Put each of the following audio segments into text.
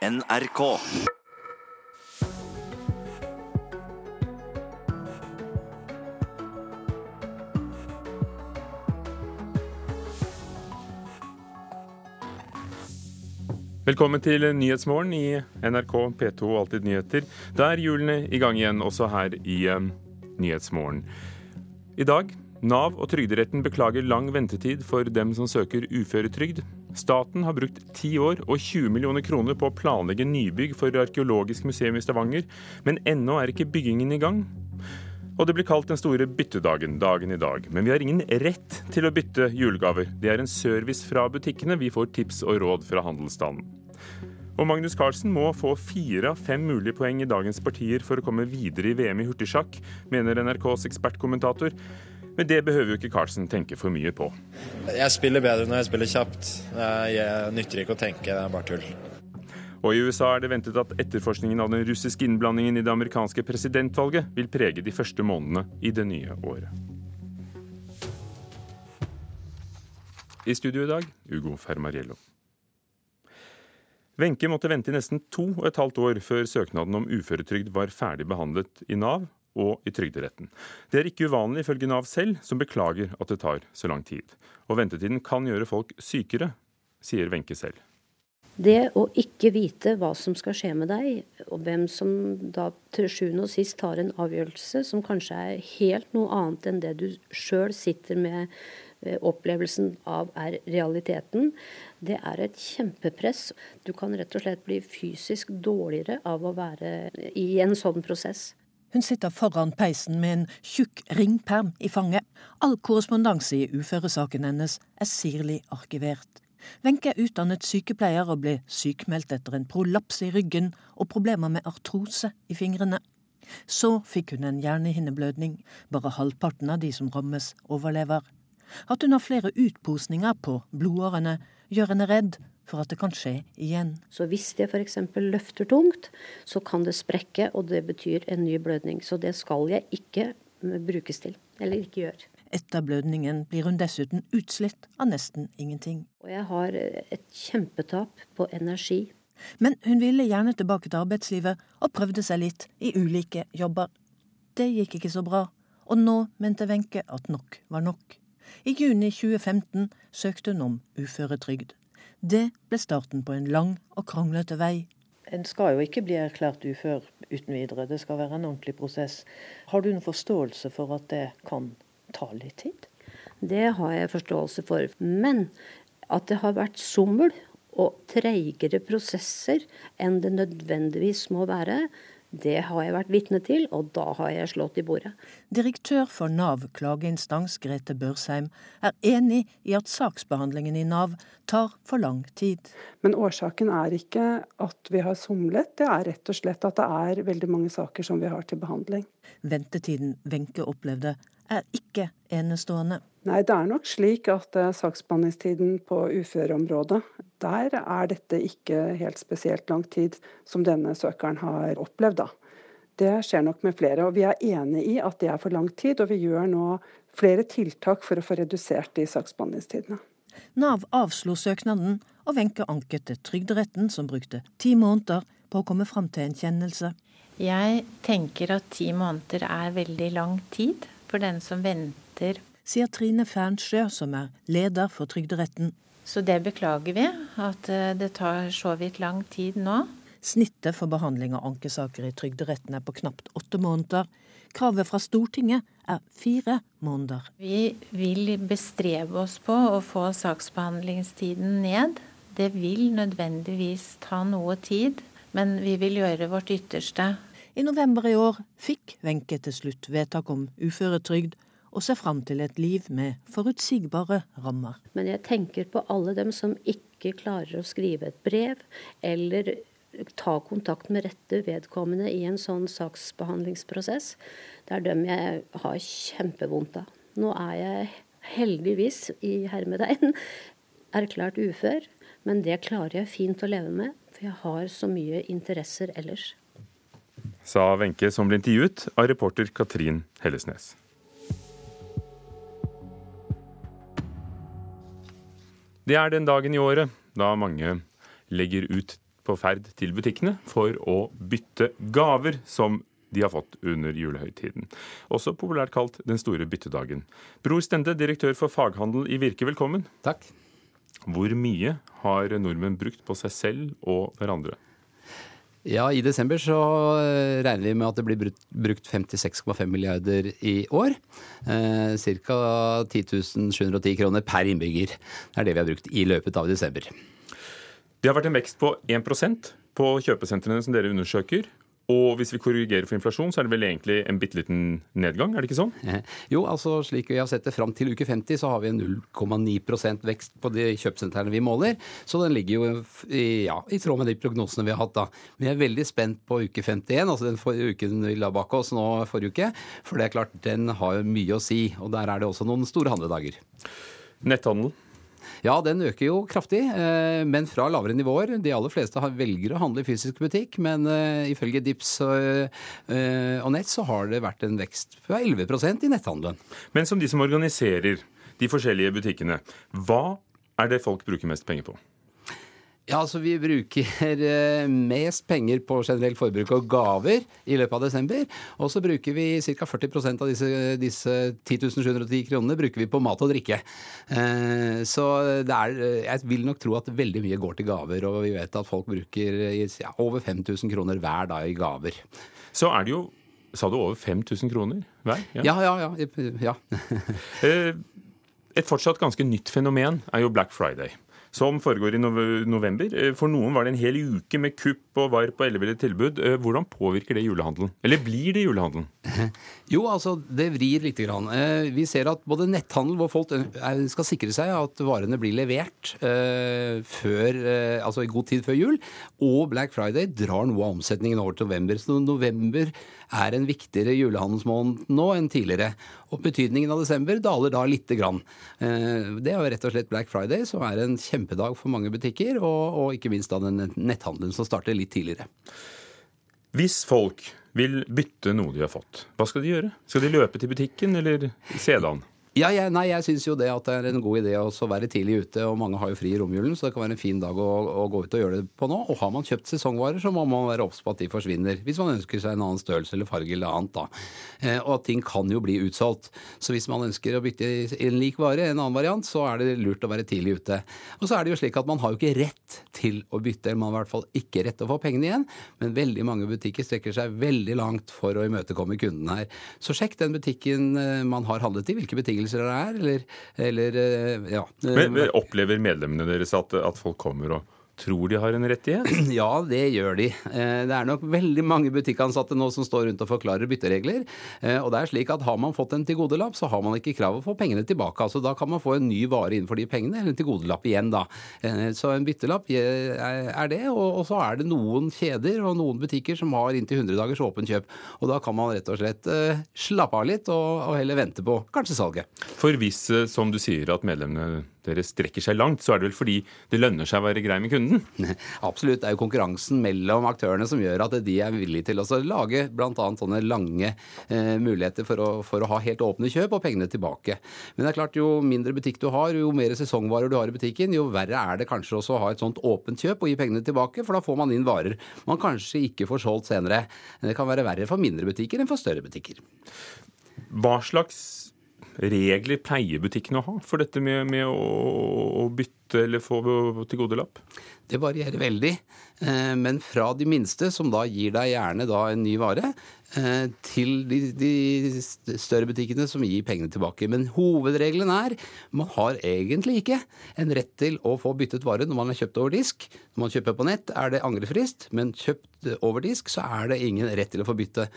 NRK. Velkommen til Nyhetsmorgen i NRK P2 Alltid nyheter. Da er hjulene i gang igjen, også her i um, Nyhetsmorgen. I dag Nav og Trygderetten beklager lang ventetid for dem som søker uføretrygd. Staten har brukt 10 år og 20 millioner kroner på å planlegge nybygg for Arkeologisk museum i Stavanger, men ennå er ikke byggingen i gang. Og det blir kalt den store byttedagen, dagen i dag. Men vi har ingen rett til å bytte julegaver. Det er en service fra butikkene. Vi får tips og råd fra handelsstanden. Og Magnus Carlsen må få fire av fem mulige poeng i dagens partier for å komme videre i VM i hurtigsjakk, mener NRKs ekspertkommentator. Men det behøver jo ikke Carlsen tenke for mye på. Jeg spiller bedre når jeg spiller kjapt. Jeg nytter ikke å tenke, det er bare tull. Og i USA er det ventet at etterforskningen av den russiske innblandingen i det amerikanske presidentvalget vil prege de første månedene i det nye året. I studio i dag, Ugo Fermariello. Wenche måtte vente i nesten to og et halvt år før søknaden om uføretrygd var ferdig behandlet i Nav og i Trygderetten. Det er ikke uvanlig ifølge Nav selv, som beklager at det tar så lang tid. Og ventetiden kan gjøre folk sykere, sier Wenche selv. Det å ikke vite hva som skal skje med deg, og hvem som da til sjuende og sist tar en avgjørelse som kanskje er helt noe annet enn det du sjøl sitter med eh, opplevelsen av er realiteten, det er et kjempepress. Du kan rett og slett bli fysisk dårligere av å være i en sånn prosess. Hun sitter foran peisen med en tjukk ringperm i fanget. All korrespondanse i uføresaken hennes er sirlig arkivert. Wenche er utdannet sykepleier og ble sykmeldt etter en prolaps i ryggen og problemer med artrose i fingrene. Så fikk hun en hjernehinneblødning. Bare halvparten av de som rammes, overlever. At hun har flere utposninger på blodårene, gjør henne redd for at det kan skje igjen. Så hvis det f.eks. løfter tungt, så kan det sprekke, og det betyr en ny blødning. Så det skal jeg ikke brukes til, eller ikke gjøre. Etter blødningen blir hun dessuten utslitt av nesten ingenting. Og jeg har et kjempetap på energi. Men hun ville gjerne tilbake til arbeidslivet, og prøvde seg litt i ulike jobber. Det gikk ikke så bra, og nå mente Wenche at nok var nok. I juni 2015 søkte hun om uføretrygd. Det ble starten på en lang og kranglete vei. En skal jo ikke bli erklært ufør uten videre, det skal være en ordentlig prosess. Har du en forståelse for at det kan ta litt tid? Det har jeg forståelse for. Men at det har vært sommel og treigere prosesser enn det nødvendigvis må være, det har jeg vært vitne til, og da har jeg slått i bordet. Direktør for Nav klageinstans Grete Børsheim er enig i at saksbehandlingen i Nav tar for lang tid. Men årsaken er ikke at vi har somlet, det er rett og slett at det er veldig mange saker som vi har til behandling. Ventetiden Wenche opplevde er ikke enestående. Nei, det er nok slik at uh, saksbehandlingstiden på uføreområdet, der er dette ikke helt spesielt lang tid som denne søkeren har opplevd, da. Det skjer nok med flere. og Vi er enig i at det er for lang tid, og vi gjør nå flere tiltak for å få redusert de saksbehandlingstidene. Nav avslo søknaden, og Wenche anket til Trygderetten, som brukte ti måneder på å komme fram til en kjennelse. Jeg tenker at ti måneder er veldig lang tid for den som venter. Sier Trine Fernsjø, som er leder for Trygderetten. Så det beklager vi, at eh, det tar så vidt lang tid nå. Snittet for behandling av ankesaker i Trygderetten er på knapt åtte måneder. Kravet fra Stortinget er fire måneder. Vi vil bestrebe oss på å få saksbehandlingstiden ned. Det vil nødvendigvis ta noe tid, men vi vil gjøre vårt ytterste i november i år fikk Wenche til slutt vedtak om uføretrygd, og ser fram til et liv med forutsigbare rammer. Men jeg tenker på alle dem som ikke klarer å skrive et brev, eller ta kontakt med rette vedkommende i en sånn saksbehandlingsprosess. Det er dem jeg har kjempevondt av. Nå er jeg heldigvis, i hermetegn, erklært ufør, men det klarer jeg fint å leve med, for jeg har så mye interesser ellers sa Wenche, som ble intervjuet av reporter Katrin Hellesnes. Det er den dagen i året da mange legger ut på ferd til butikkene for å bytte gaver som de har fått under julehøytiden. Også populært kalt den store byttedagen. Bror Stende, direktør for faghandel i Virke, velkommen. Takk. Hvor mye har nordmenn brukt på seg selv og hverandre? Ja, I desember så eh, regner vi med at det blir brukt 56,5 milliarder i år. Eh, Ca. 10 710 kroner per innbygger. Det er det vi har brukt i løpet av desember. Det har vært en vekst på 1% på kjøpesentrene som dere undersøker. Og hvis vi korrigerer for inflasjon, så er det vel egentlig en bitte liten nedgang, er det ikke sånn? Jo, altså slik vi har sett det fram til uke 50, så har vi en 0,9% vekst på de kjøpesentrene vi måler. Så den ligger jo i, ja, i tråd med de prognosene vi har hatt da. Vi er veldig spent på uke 51, altså den for, uken vi la bak oss nå forrige uke. For det er klart, den har mye å si. Og der er det også noen store handledager. Netthandel? Ja, den øker jo kraftig, eh, men fra lavere nivåer. De aller fleste velger å handle i fysisk butikk, men eh, ifølge Dips eh, og Nett så har det vært en vekst på 11% i netthandelen. Men som de som organiserer de forskjellige butikkene, hva er det folk bruker mest penger på? Ja, altså Vi bruker eh, mest penger på generelt forbruk og gaver i løpet av desember. Og så bruker vi ca. 40 av disse, disse 10 710 kronene bruker vi på mat og drikke. Eh, så det er, jeg vil nok tro at veldig mye går til gaver. Og vi vet at folk bruker ja, over 5000 kroner hver dag i gaver. Så er det jo Sa du over 5000 kroner hver? Ja, ja, ja. ja, ja. Eh, et fortsatt ganske nytt fenomen er jo Black Friday som foregår i november. Eh, for noen var det en hel uke med kupp og varp og elleville tilbud. Eh, hvordan påvirker det julehandelen? Eller blir det julehandelen? Jo, altså det vrir lite grann. Eh, vi ser at både netthandel, hvor folk skal sikre seg at varene blir levert før, altså i god tid før jul, og Black Friday drar noe av omsetningen over til november. Så november er en viktigere julehandelsmåned nå enn tidligere. Og betydningen av desember daler da lite grann. Eh, det er jo rett og slett Black Friday, som er en kjempedag for mange butikker, og ikke minst da den netthandelen som starter litt tidligere. Hvis folk vil bytte noe de har fått, hva skal de gjøre? Skal de løpe til butikken, eller an? Ja, jeg, nei, jeg syns jo det at det er en god idé å være tidlig ute, og mange har jo fri i romjulen, så det kan være en fin dag å, å, gå ut og gjøre det på nå. Og har man kjøpt sesongvarer, så må man være obs på at de forsvinner. Hvis man ønsker seg en annen størrelse eller farge eller annet, da. Eh, og at ting kan jo bli utsolgt. Så hvis man ønsker å bytte en lik vare, en annen variant, så er det lurt å være tidlig ute. Og så er det jo slik at man har jo ikke rett til å bytte, eller man har i hvert fall ikke rett til å få pengene igjen, men veldig mange butikker strekker seg veldig langt for å imøtekomme kunden her. Så sjekk den butikken eh, man har handlet i, hvilke betingelser det er, eller, eller ja. ja. Men, opplever medlemmene deres at, at folk kommer og tror de har en rettighet? Ja, det gjør de. Eh, det er nok veldig mange butikkansatte nå som står rundt og forklarer bytteregler. Eh, og det er slik at har man fått en tilgodelapp, så har man ikke krav å få pengene tilbake. Altså Da kan man få en ny vare innenfor de pengene, eller en tilgodelapp igjen, da. Eh, så en byttelapp er det. Og så er det noen kjeder og noen butikker som har inntil 100 dagers åpent kjøp. Og da kan man rett og slett slappe av litt og heller vente på kanskje salget. For hvis, som du sier, at medlemmene dere strekker seg langt, så er det vel fordi det lønner seg å være grei med kunden? Absolutt. Det er jo konkurransen mellom aktørene som gjør at de er villige til å lage bl.a. sånne lange eh, muligheter for å, for å, ha helt åpne kjøp og pengene tilbake. Men det er klart, jo mindre butikk du har, jo mer sesongvarer du har i butikken, jo verre er det kanskje også å ha et sånt åpent kjøp og gi pengene tilbake, for da får man inn varer man kanskje ikke får solgt senere. Det kan være verre for mindre butikker enn for større butikker. Hva slags regler pleier butikkene å ha for dette med, med å, å, bytte eller få tilgodelapp? Det varierer veldig. Eh, men fra de minste, som da gir deg gjerne en ny vare, eh, til de, de, større butikkene som gir pengene tilbake. Men hovedregelen er man har egentlig ikke en rett til å få byttet vare når man har kjøpt over disk. Når man kjøper på nett, er det angrefrist, men kjøpt over disk, så er det ingen rett til å få bytte.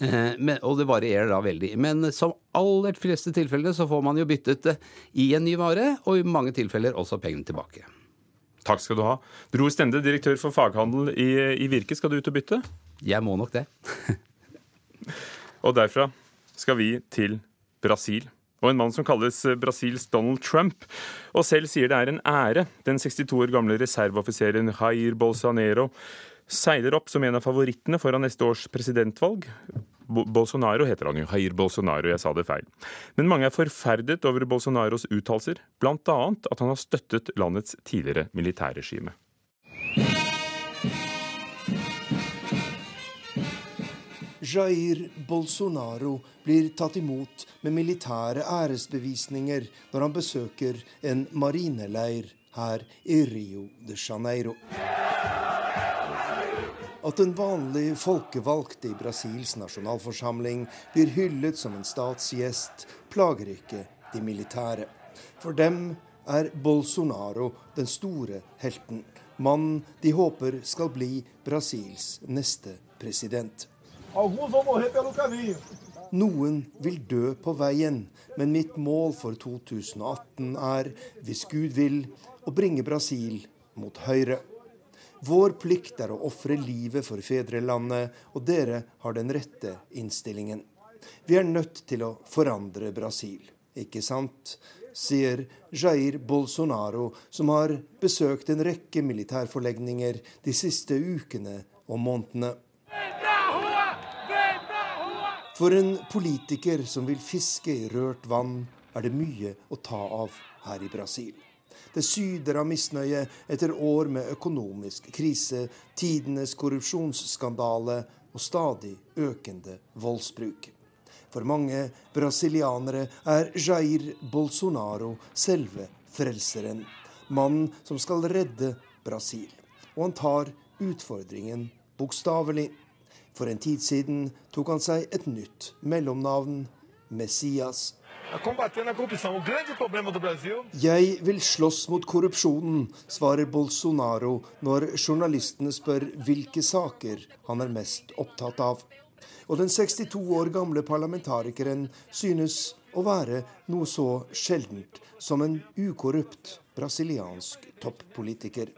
Eh, og det varierer da veldig. Men som aller fleste tilfeller så får man jo byttet i en ny vare, og i mange tilfeller også pengene tilbake. Takk skal du ha. Dro Stende, direktør for faghandel i, i Virke. Skal du ut og bytte? Jeg må nok det. og derfra skal vi til Brasil. Og en mann som kalles Brasils Donald Trump, og selv sier det er en ære. Den 62 år gamle reserveoffiseren Jair Bolsonaro seiler opp som en av favorittene foran neste års presidentvalg. Bolsonaro heter han jo, Jair Bolsonaro, jeg sa det feil. Men mange er forferdet over Bolsonaros uttalelser, bl.a. at han har støttet landets tidligere militærregime. Jair Bolsonaro blir tatt imot med militære æresbevisninger når han besøker en marineleir her i Rio de Janeiro. At en vanlig folkevalgte i Brasils nasjonalforsamling blir hyllet som en statsgjest, plager ikke de militære. For dem er Bolsonaro den store helten. Mannen de håper skal bli Brasils neste president. Noen vil dø på veien, men mitt mål for 2018 er, hvis Gud vil, å bringe Brasil mot høyre. Vår plikt er å ofre livet for fedrelandet, og dere har den rette innstillingen. Vi er nødt til å forandre Brasil, ikke sant? sier Jair Bolsonaro, som har besøkt en rekke militærforlegninger de siste ukene og månedene. For en politiker som vil fiske i rørt vann, er det mye å ta av her i Brasil. Det syder av misnøye etter år med økonomisk krise, tidenes korrupsjonsskandale og stadig økende voldsbruk. For mange brasilianere er Jair Bolsonaro selve frelseren. Mannen som skal redde Brasil. Og han tar utfordringen bokstavelig. For en tid siden tok han seg et nytt mellomnavn, Messias. Jeg vil slåss mot korrupsjonen, svarer Bolsonaro når journalistene spør hvilke saker han er mest opptatt av. Og den 62 år gamle parlamentarikeren synes å være noe så sjeldent som en ukorrupt brasiliansk toppolitiker.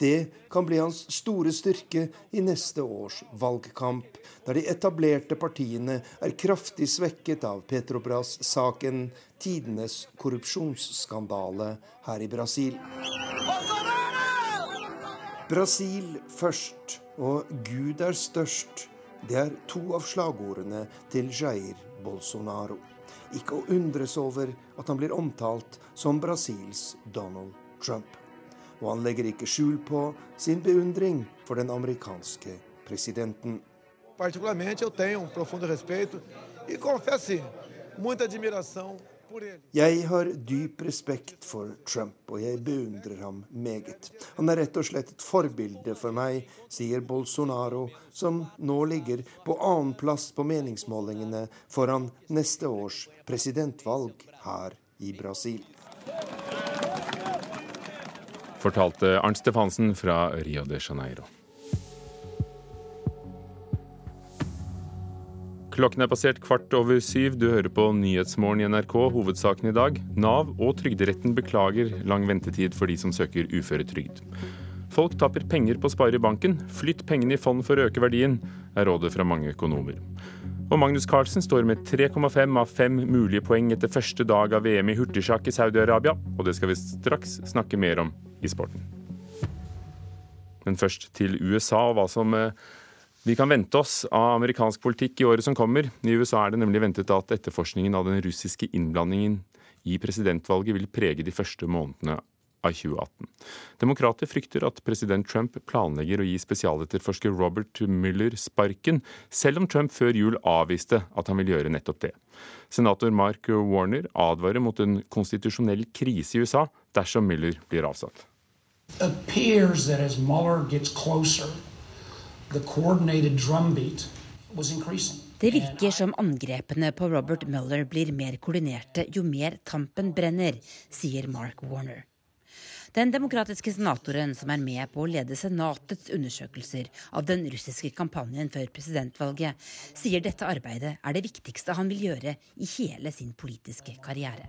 Det kan bli hans store styrke i neste års valgkamp, der de etablerte partiene er kraftig svekket av Petrobras-saken, tidenes korrupsjonsskandale her i Brasil. Brasil først og Gud er størst. Det er to av slagordene til Jair Bolsonaro. Ikke å undres over at han blir omtalt som Brasils Donald Trump og han legger ikke skjul på sin beundring for den amerikanske presidenten. Jeg har dyp respekt for Trump, og jeg beundrer ham meget. Han er rett og slett et forbilde for meg, sier Bolsonaro, som nå ligger på annenplass på meningsmålingene foran neste års presidentvalg her i Brasil fortalte Arnt Stefansen fra Rio de Janeiro. Klokken er passert kvart over syv. Du hører på Nyhetsmorgen i NRK. Hovedsaken i dag. Nav og Trygderetten beklager lang ventetid for de som søker uføretrygd. Folk taper penger på å spare i banken. Flytt pengene i fond for å øke verdien, er rådet fra mange økonomer. Og Magnus Carlsen står med 3,5 av 5 mulige poeng etter første dag av VM i hurtigsjakk i Saudi-Arabia, og det skal vi straks snakke mer om i sporten. Men først til USA og hva som eh, vi kan vente oss av amerikansk politikk i året som kommer. I USA er det nemlig ventet at etterforskningen av den russiske innblandingen i presidentvalget vil prege de første månedene av 2018. Demokrater frykter at president Trump planlegger å gi spesialetterforsker Robert Mueller sparken, selv om Trump før jul avviste at han vil gjøre nettopp det. Senator Mark Warner advarer mot en konstitusjonell krise i USA dersom Mueller blir avsatt. Det virker som angrepene på Robert Mueller blir mer koordinerte jo mer tampen brenner, sier Mark Warner. Den demokratiske senatoren som er med på å lede Senatets undersøkelser av den russiske kampanjen før presidentvalget, sier dette arbeidet er det viktigste han vil gjøre i hele sin politiske karriere.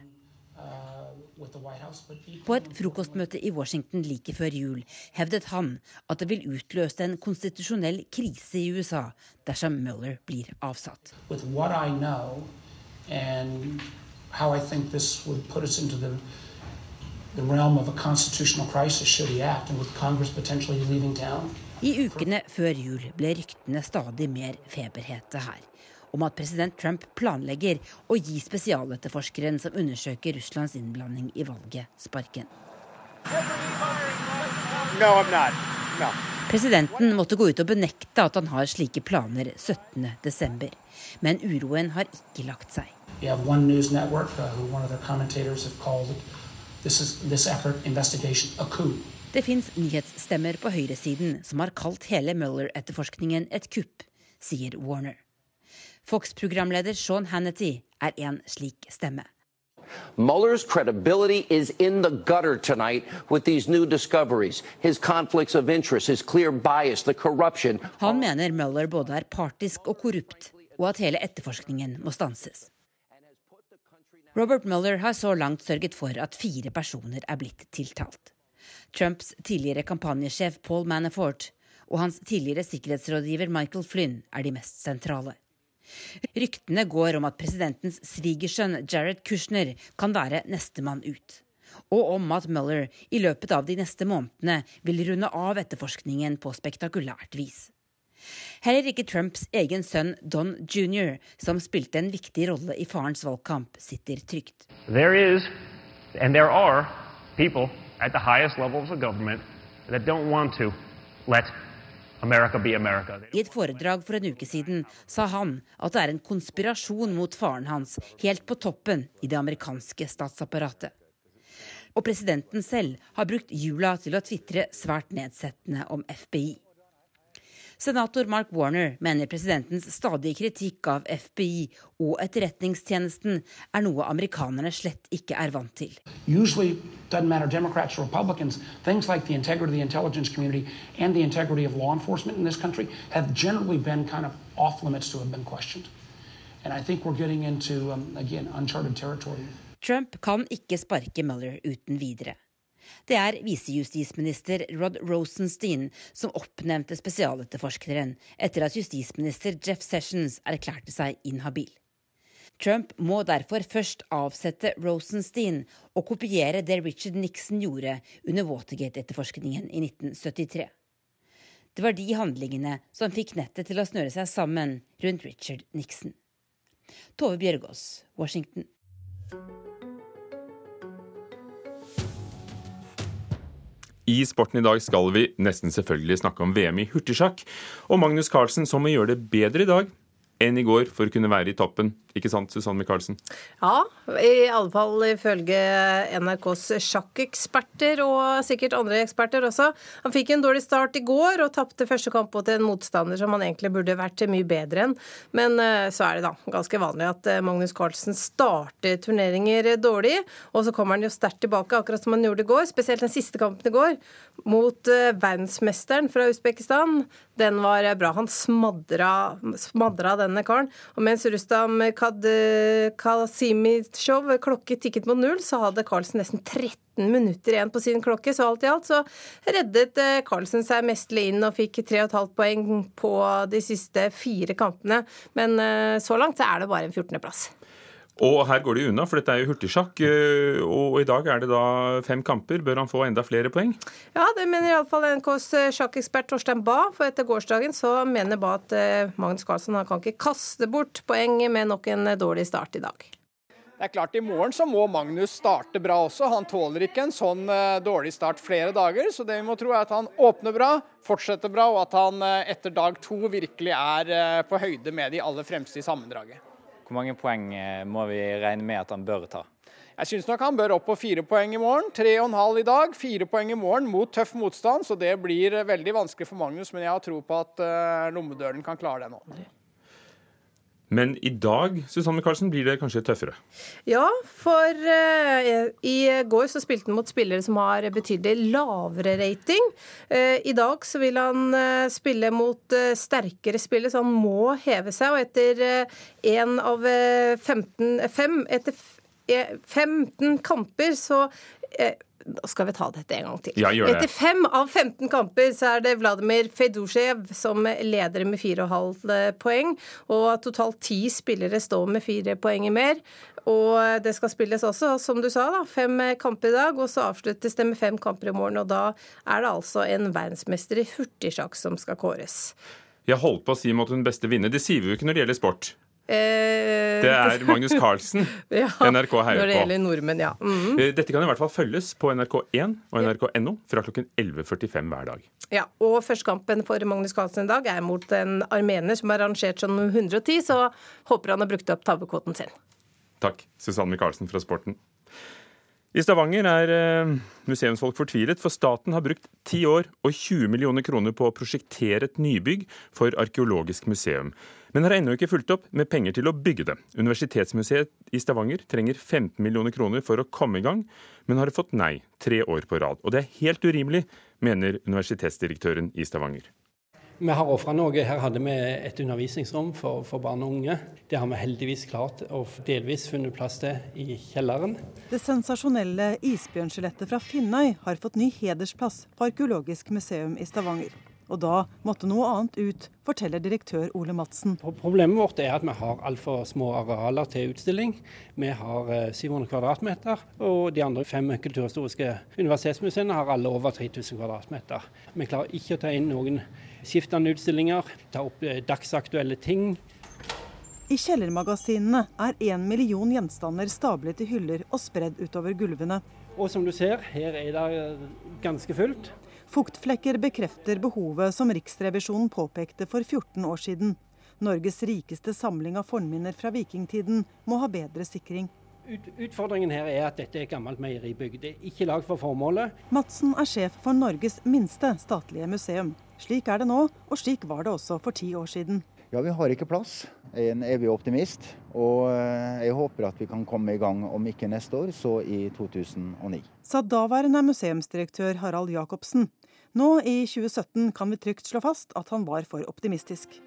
På et frokostmøte i Washington like før jul hevdet han at det vil utløse en konstitusjonell krise i USA dersom Mueller blir avsatt. and the realm of a constitutional crisis should he act, and with Congress potentially leaving town. I ukene før jul ble ryktene stadig mer feberhete her om at president Trump planlegger å gi spesialetterforskeren som undersøker Russlands innblanding i valget, sparken. No, No. Presidenten måtte gå ut og benekte at han har slike planer 17.12. Men uroen har ikke lagt seg. Det fins nyhetsstemmer på høyresiden som har kalt hele Mueller-etterforskningen et kupp, sier Warner. Fox-programleder Sean Hannity er en slik stemme. Mueller's credibility is in the gutter tonight with these new discoveries. His conflicts of interest, his clear bias, the corruption. Han mener Mueller både er partisk og korrupt, og at hele etterforskningen må stanses. Robert Mueller har så langt sørget for at fire personer er blitt tiltalt. Trumps tidligere kampanjesjef Paul Manafort og hans tidligere sikkerhetsrådgiver Michael Flynn er de mest sentrale. Ryktene går om at presidentens svigersønn Jared Kushner kan være nestemann ut. Og om at Mueller i løpet av de neste månedene vil runde av etterforskningen på spektakulært vis. Heller ikke Trumps egen sønn Don jr., som spilte en viktig rolle i farens valgkamp, sitter trygt. There is, and there are, people at the highest levels of government that don't want to let i et foredrag for en uke siden sa han at det er en konspirasjon mot faren hans helt på toppen i det amerikanske statsapparatet. Og presidenten selv har brukt jula til å tvitre svært nedsettende om FBI. Senator Mark Warner mener presidentens stadige kritikk av FBI og etterretningstjenesten er noe amerikanerne slett ikke er vant til. Usually, doesn't matter Democrats or Republicans, things like the integrity of the intelligence community and the integrity of law enforcement in this country have generally been kind of off limits to have been questioned. And I think we're getting into, um, again, uncharted territory. Trump kan ikke sparke Mueller uten videre. Det er visejustisminister Rod Rosenstein som oppnevnte spesialetterforskeren etter at justisminister Jeff Sessions erklærte seg inhabil. Trump må derfor først avsette Rosenstein og kopiere det Richard Nixon gjorde under Watergate-etterforskningen i 1973. Det var de handlingene som fikk nettet til å snøre seg sammen rundt Richard Nixon. Tove Bjørgaas, Washington. I Sporten i dag skal vi nesten selvfølgelig snakke om VM i hurtigsjakk, og Magnus Carlsen som må gjøre det bedre i dag enn i går for å kunne være i toppen. Ikke sant, Susanne Michaelsen? Ja, i alle fall ifølge NRKs sjakkeksperter og sikkert andre eksperter også. Han fikk en dårlig start i går og tapte første kamp mot en motstander som han egentlig burde vært mye bedre enn. Men eh, så er det da ganske vanlig at eh, Magnus Carlsen starter turneringer dårlig, og så kommer han jo sterkt tilbake, akkurat som han gjorde i går. Spesielt den siste kampen i går mot eh, verdensmesteren fra Usbekistan. Den var bra. Han smadra, smadra denne karen. Og mens Rustam Kasimitsjov klokke tikket mot null, så hadde Carlsen nesten 13 minutter igjen på sin klokke. Så alt i alt så reddet eh, Carlsen seg mestlig inn og fikk 3,5 poeng på de siste fire kampene. Men eh, så langt så er det bare en 14.-plass. Og her går det unna, for dette er jo hurtigsjakk. Eh, og i dag er det da fem kamper. Bør han få enda flere poeng? Ja, det mener iallfall NKs eh, sjakkekspert Torstein Bae. For etter gårsdagen så mener Bae at eh, Magnus Carlsen kan ikke kaste bort poeng med nok en dårlig start i dag. Det er klart I morgen så må Magnus starte bra også. Han tåler ikke en sånn dårlig start flere dager. Så det vi må tro er at han åpner bra, fortsetter bra, og at han etter dag to virkelig er på høyde med de aller fremste i sammendraget. Hvor mange poeng eh, må vi regne med at han bør ta? Jeg syns nok han bør opp på fire poeng i morgen. Tre og en halv i dag, fire poeng i morgen mot tøff motstand. Så det blir veldig vanskelig for Magnus, men jeg har tro på at lommedølen lommedøren kan klare det nå. Men i dag Susanne Carlsen, blir det kanskje tøffere? Ja, for uh, i går så spilte han mot spillere som har betydelig lavere rating. Uh, I dag så vil han uh, spille mot sterkere spillere, så han må heve seg. Og etter én av 15 fem, etter 15 kamper så da skal vi ta dette en gang til. Ja, Etter fem av 15 kamper så er det Vladimir Fedusjev som leder med 4,5 eh, poeng. Og totalt ti spillere står med fire poeng mer. Og det skal spilles også, som du sa, da, fem kamper i dag. Og så avsluttes det med fem kamper i morgen. Og da er det altså en verdensmester i hurtigsjakk som skal kåres. Jeg holdt på å si mot den beste vinne. Det sier vi jo ikke når det gjelder sport. Eh, Det er Magnus Carlsen. ja, NRK heier på. Når det gjelder nordmenn, ja. Mhm. Eh, Dette kan i hvert fall følges på NRK1 og nrk.no fra klokken 11.45 hver dag. ja. Og førstekampen for Magnus Carlsen i dag er mot en armener som er rangert som 110, så håper han har brukt opp tabbekvoten sin. Takk, Susanne Michaelsen fra Sporten. I Stavanger er eh, museumsfolk fortvilet, for staten har brukt 10 år og 20 millioner kroner på å prosjektere et nybygg for arkeologisk museum, men har ennå ikke fulgt opp med penger til å bygge det. Universitetsmuseet i Stavanger trenger 15 millioner kroner for å komme i gang, men har fått nei tre år på rad. Og det er helt urimelig, mener universitetsdirektøren i Stavanger. Vi har ofra noe. Her hadde vi et undervisningsrom for, for barn og unge. Det har vi heldigvis klart og delvis funnet plass til i kjelleren. Det sensasjonelle isbjørnskjelettet fra Finnøy har fått ny hedersplass på Arkeologisk museum i Stavanger. Og da måtte noe annet ut, forteller direktør Ole Madsen. Problemet vårt er at vi har altfor små arealer til utstilling. Vi har eh, 700 kvadratmeter, og de andre fem kulturhistoriske universitetsmuseene har alle over 3000 kvadratmeter. Vi klarer ikke å ta inn noen skiftende utstillinger, ta opp eh, dagsaktuelle ting. I kjellermagasinene er én million gjenstander stablet i hyller og spredd utover gulvene. Og som du ser, her er det eh, ganske fullt. Fuktflekker bekrefter behovet som Riksrevisjonen påpekte for 14 år siden. Norges rikeste samling av fornminner fra vikingtiden må ha bedre sikring. Ut, utfordringen her er at dette er et gammelt meieribygg. Det er ikke lagd for formålet. Madsen er sjef for Norges minste statlige museum. Slik er det nå, og slik var det også for ti år siden. Ja, vi har ikke plass. Jeg er en evig optimist. Og eh, jeg håper at vi kan komme i gang, om ikke neste år, så i 2009. Sa daværende museumsdirektør Harald Jacobsen. Nå i 2017 kan vi trygt slå fast at han var for optimistisk.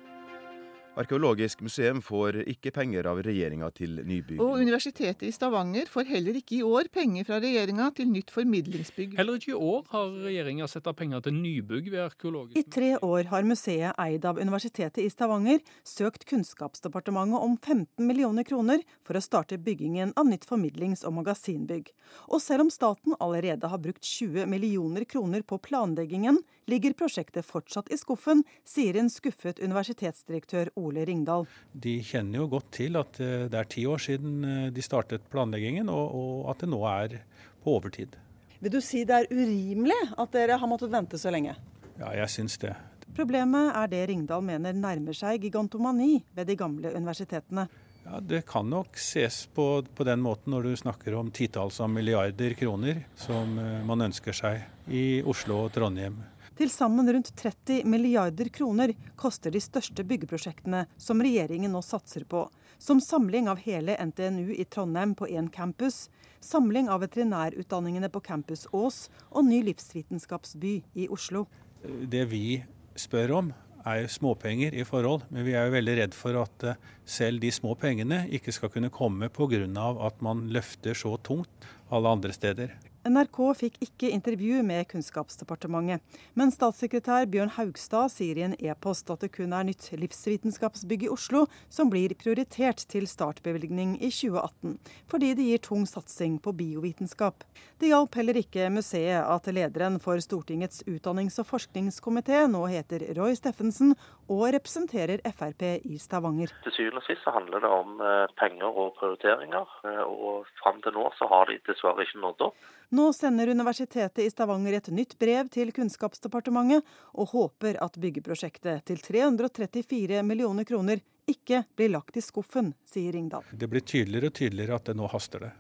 Arkeologisk museum får ikke penger av regjeringa til nybygg. Og Universitetet i Stavanger får heller ikke i år penger fra regjeringa til nytt formidlingsbygg. Heller ikke i år har regjeringa satt av penger til nybygg ved arkeologisk I tre år har museet eid av Universitetet i Stavanger søkt Kunnskapsdepartementet om 15 millioner kroner for å starte byggingen av nytt formidlings- og magasinbygg. Og selv om staten allerede har brukt 20 millioner kroner på planleggingen, ligger prosjektet fortsatt i skuffen, sier en skuffet universitetsdirektør Ole Ringdal. De kjenner jo godt til at eh, det er ti år siden eh, de startet planleggingen, og, og at det nå er på overtid. Vil du si det er urimelig at dere har måttet vente så lenge? Ja, jeg syns det. Problemet er det Ringdal mener nærmer seg gigantomani ved de gamle universitetene. Ja, Det kan nok ses på, på den måten når du snakker om titalls av milliarder kroner som eh, man ønsker seg i Oslo og Trondheim. Til sammen rundt 30 milliarder kroner koster de største byggeprosjektene som regjeringen nå satser på, som samling av hele NTNU i Trondheim på én campus, samling av veterinærutdanningene på Campus Ås og ny livsvitenskapsby i Oslo. Det vi spør om er jo småpenger i forhold, men vi er jo veldig redd for at eh, selv de små pengene ikke skal kunne komme pga. at man løfter så tungt alle andre steder. NRK fikk ikke intervju med Kunnskapsdepartementet, men statssekretær Bjørn Haugstad sier i en e-post at det kun er nytt livsvitenskapsbygg i Oslo som blir prioritert til startbevilgning i 2018, fordi det gir tung satsing på biovitenskap. Det hjalp heller ikke museet at lederen for Stortingets utdannings- og forskningskomité nå heter Roy Steffensen og representerer Frp i Stavanger. Til syvende og sist handler det om eh, penger og prioriteringer, eh, og fram til nå så har de dessverre ikke nådd opp. Nå sender Universitetet i Stavanger et nytt brev til Kunnskapsdepartementet og håper at byggeprosjektet til 334 millioner kroner ikke blir lagt i skuffen, sier Ringdal. Det blir tydeligere og tydeligere at det nå haster det.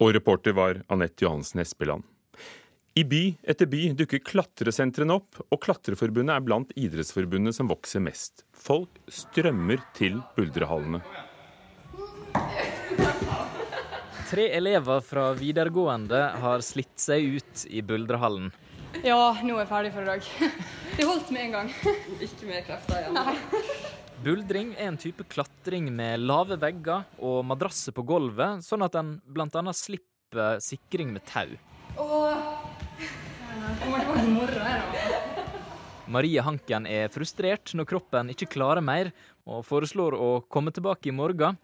Og reporter var Anette Johansen Espeland. I by etter by dukker klatresentrene opp, og Klatreforbundet er blant idrettsforbundene som vokser mest. Folk strømmer til buldrehallene. Tre elever fra videregående har slitt seg ut i buldrehallen. Ja, nå er jeg ferdig for i dag. Det holdt med en gang. Ikke mer krefter igjen. Nei. Buldring er en type klatring med lave vegger og madrasser på gulvet, sånn at en bl.a. slipper sikring med tau. Marie Hanken er frustrert når kroppen ikke klarer mer, og foreslår å komme tilbake i morgen.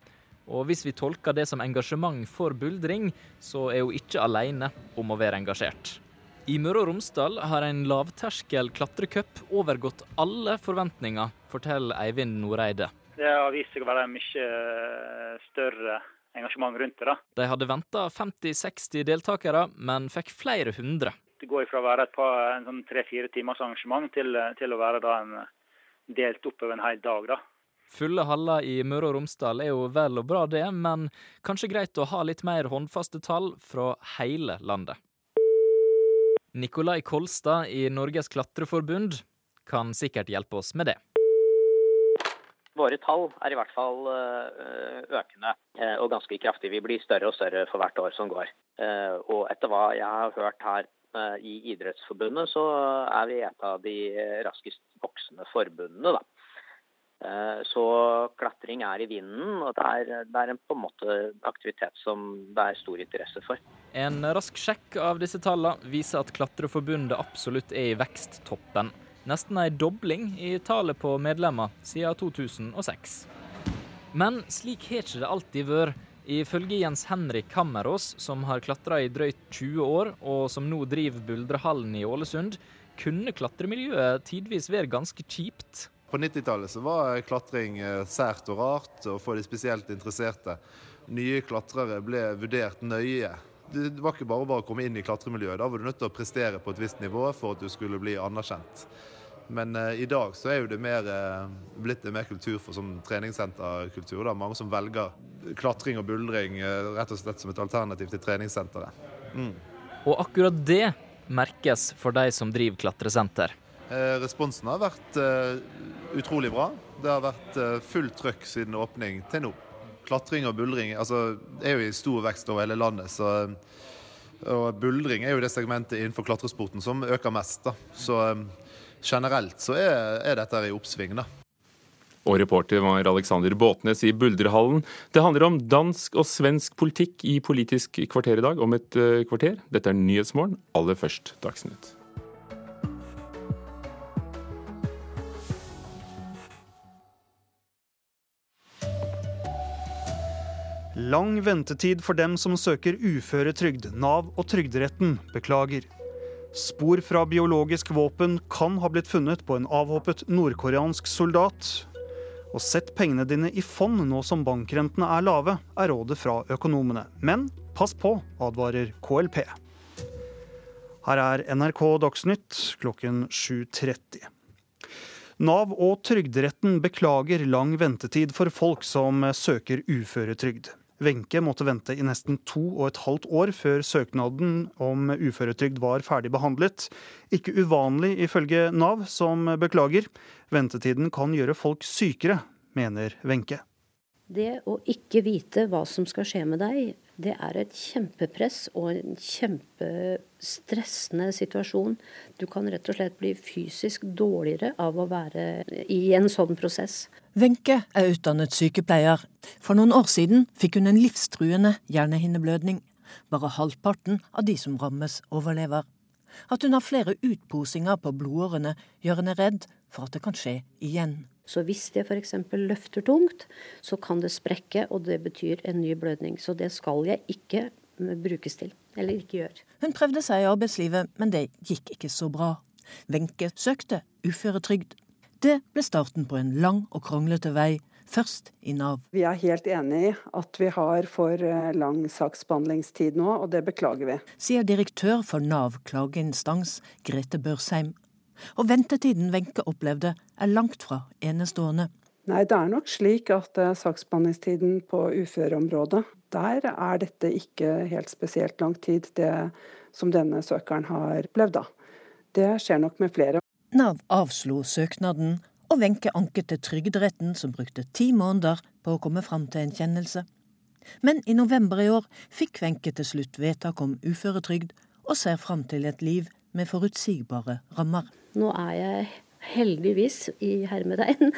Og hvis vi tolker det som engasjement for buldring, så er hun ikke alene om å være engasjert. I Møre og Romsdal har en lavterskel klatrecup overgått alle forventninger, forteller Eivind Noreide. Det har vist seg å være mye større engasjement rundt det. da. De hadde venta 50-60 deltakere, men fikk flere hundre. Det går fra å være et par, en sånn tre-fire timers arrangement til, til, å være da en delt oppover en hel dag. da. Fulle haller i Møre og Romsdal er jo vel og bra det, men kanskje greit å ha litt mer håndfaste tall fra hele landet. Nikolai Kolstad i Norges klatreforbund kan sikkert hjelpe oss med det. Våre tall er i hvert fall økende og ganske kraftig. Vi blir større og større for hvert år som går. Og etter hva jeg har hørt her i Idrettsforbundet, så er vi et av de raskest voksende forbundene. da. Så klatring er i vinden, og det er, det er en på en måte aktivitet som det er stor interesse for. En rask sjekk av disse tallene viser at Klatreforbundet absolutt er i veksttoppen. Nesten ei dobling i tallet på medlemmer siden 2006. Men slik har ikke det alltid vært. Ifølge Jens Henrik Kammerås, som har klatra i drøyt 20 år, og som nå driver Buldrehallen i Ålesund, kunne klatremiljøet tidvis være ganske kjipt. På 90-tallet var klatring sært og rart, og for de spesielt interesserte. Nye klatrere ble vurdert nøye. Det var ikke bare bare å komme inn i klatremiljøet. Da var du nødt til å prestere på et visst nivå for at du skulle bli anerkjent. Men eh, i dag så er jo det mer, eh, blitt en mer kultur for som treningssenterkultur. Da. Mange som velger klatring og buldring eh, rett og slett som et alternativ til treningssenteret. Mm. Og akkurat det merkes for de som driver klatresenter. Eh, responsen har vært eh, utrolig bra. Det har vært eh, fullt trøkk siden åpning til nå. Klatring og buldring altså, er jo i stor vekst over hele landet. så og buldring er jo det segmentet innenfor klatresporten som øker mest. Da. Så generelt så er, er dette i oppsving, da. Og reporter var Alexander Båtnes i Buldrehallen. Det handler om dansk og svensk politikk i Politisk kvarter i dag om et kvarter. Dette er Nyhetsmorgen, aller først Dagsnytt. Lang ventetid for dem som søker uføretrygd. Nav og Trygderetten beklager. Spor fra biologisk våpen kan ha blitt funnet på en avhoppet nordkoreansk soldat. Og sett pengene dine i fond nå som bankrentene er lave, er rådet fra økonomene. Men pass på, advarer KLP. Her er NRK Dagsnytt klokken 7.30. Nav og Trygderetten beklager lang ventetid for folk som søker uføretrygd. Wenche måtte vente i nesten to og et halvt år før søknaden om uføretrygd var ferdig behandlet. Ikke uvanlig ifølge Nav, som beklager. Ventetiden kan gjøre folk sykere, mener Wenche. Det å ikke vite hva som skal skje med deg, det er et kjempepress og en kjempestressende situasjon. Du kan rett og slett bli fysisk dårligere av å være i en sånn prosess. Wenche er utdannet sykepleier. For noen år siden fikk hun en livstruende hjernehinneblødning. Bare halvparten av de som rammes, overlever. At hun har flere utposinger på blodårene, gjør henne redd for at det kan skje igjen. Så hvis det f.eks. løfter tungt, så kan det sprekke, og det betyr en ny blødning. Så det skal jeg ikke brukes til, eller ikke gjøre. Hun prøvde seg i arbeidslivet, men det gikk ikke så bra. Wenche søkte uføretrygd. Det ble starten på en lang og kronglete vei, først i Nav. Vi er helt enig i at vi har for lang saksbehandlingstid nå, og det beklager vi. Sier direktør for Nav klageinstans, Grete Børsheim. Og ventetiden Wenche opplevde, er langt fra enestående. Nei, det er nok slik at uh, saksbehandlingstiden på uføreområdet, der er dette ikke helt spesielt lang tid, det som denne søkeren har opplevd, da. Det skjer nok med flere. Nav avslo søknaden, og Wenche anket til Trygderetten, som brukte ti måneder på å komme fram til en kjennelse. Men i november i år fikk Wenche til slutt vedtak om uføretrygd, og ser fram til et liv med forutsigbare rammer. Nå er jeg heldigvis, i hermetegn,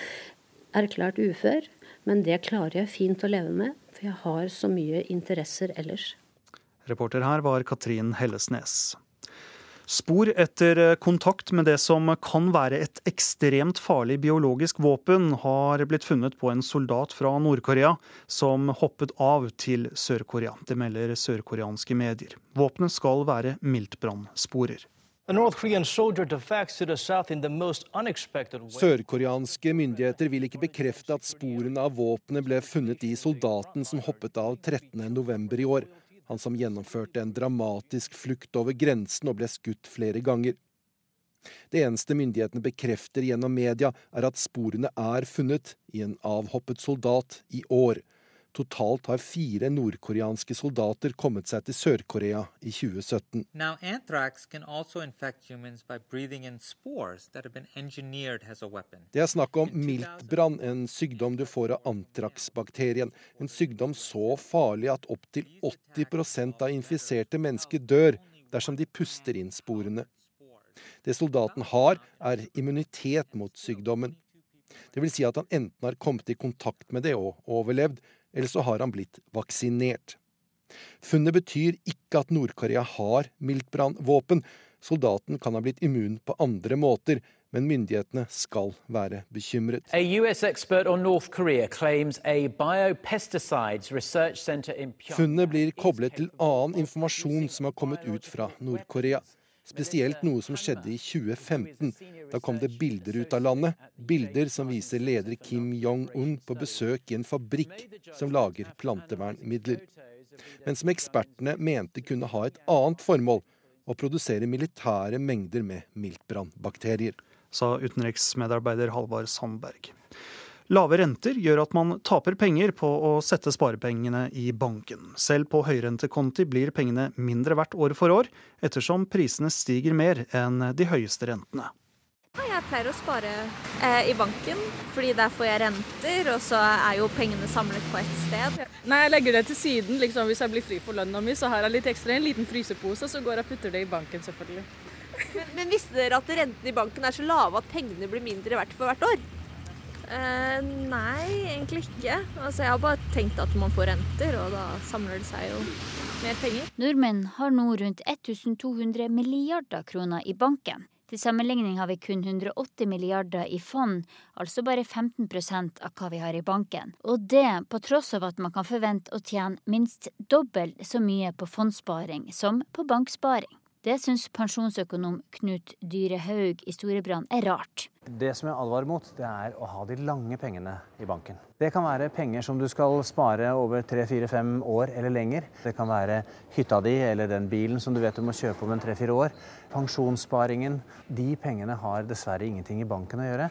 erklært ufør. Men det klarer jeg fint å leve med, for jeg har så mye interesser ellers. Reporter her var Katrin Hellesnes. Spor etter kontakt med det som kan være et ekstremt farlig biologisk våpen, har blitt funnet på en soldat fra Nord-Korea som hoppet av til Sør-Korea. Det melder sørkoreanske medier. Våpenet skal være miltbrannsporer. Sørkoreanske myndigheter vil ikke bekrefte at sporene av våpenet ble funnet i soldaten som hoppet av 13.11. i år. Han som gjennomførte en dramatisk flukt over grensen og ble skutt flere ganger. Det eneste myndighetene bekrefter gjennom media, er at sporene er funnet i en avhoppet soldat i år. Totalt har fire nordkoreanske soldater kommet seg til Sør-Korea i 2017. Now. Det er snakk om miltbrann, en sykdom du får av antraksbakterien. En sykdom så farlig at opptil 80% av infiserte mennesker dør dersom de puster inn sporene. Det soldaten har, er immunitet mot sykdommen. Det vil si at han enten har kommet i kontakt med det og overlevd, eller så har han blitt vaksinert. Funnet betyr ikke at Nord-Korea har miltbrannvåpen. Soldaten kan ha blitt immun på andre måter, men myndighetene skal være bekymret. Funnet blir koblet til annen informasjon som har kommet ut fra Nord-Korea. Spesielt noe som skjedde i 2015. Da kom det bilder ut av landet. Bilder som viser leder Kim Jong-un på besøk i en fabrikk som lager plantevernmidler. Men som ekspertene mente kunne ha et annet formål å produsere militære mengder med miltbrannbakterier. Sa utenriksmedarbeider Halvard Sandberg. Lave renter gjør at man taper penger på å sette sparepengene i banken. Selv på høyrentekonti blir pengene mindre verdt år for år, ettersom prisene stiger mer enn de høyeste rentene. Jeg pleier å spare eh, i banken, fordi der får jeg renter, og så er jo pengene samlet på ett sted. Nei, Jeg legger det til siden liksom, hvis jeg blir fri for lønna mi, så har jeg litt ekstra i en liten frysepose, så går jeg og putter det i banken, selvfølgelig. Men, men visste dere at rentene i banken er så lave at pengene blir mindre verdt for hvert år? Eh, nei, egentlig ikke. Altså, jeg har bare tenkt at man får renter, og da samler det seg jo mer penger. Nordmenn har nå rundt 1200 milliarder kroner i banken. Til sammenligning har vi kun 180 milliarder i fond, altså bare 15 av hva vi har i banken. Og det på tross av at man kan forvente å tjene minst dobbelt så mye på fondssparing som på banksparing. Det syns pensjonsøkonom Knut Dyrehaug i Storebrand er rart. Det som jeg advarer mot, det er å ha de lange pengene i banken. Det kan være penger som du skal spare over tre, fire, fem år eller lenger. Det kan være hytta di eller den bilen som du vet du må kjøpe om en tre-fire år. Pensjonssparingen. De pengene har dessverre ingenting i banken å gjøre.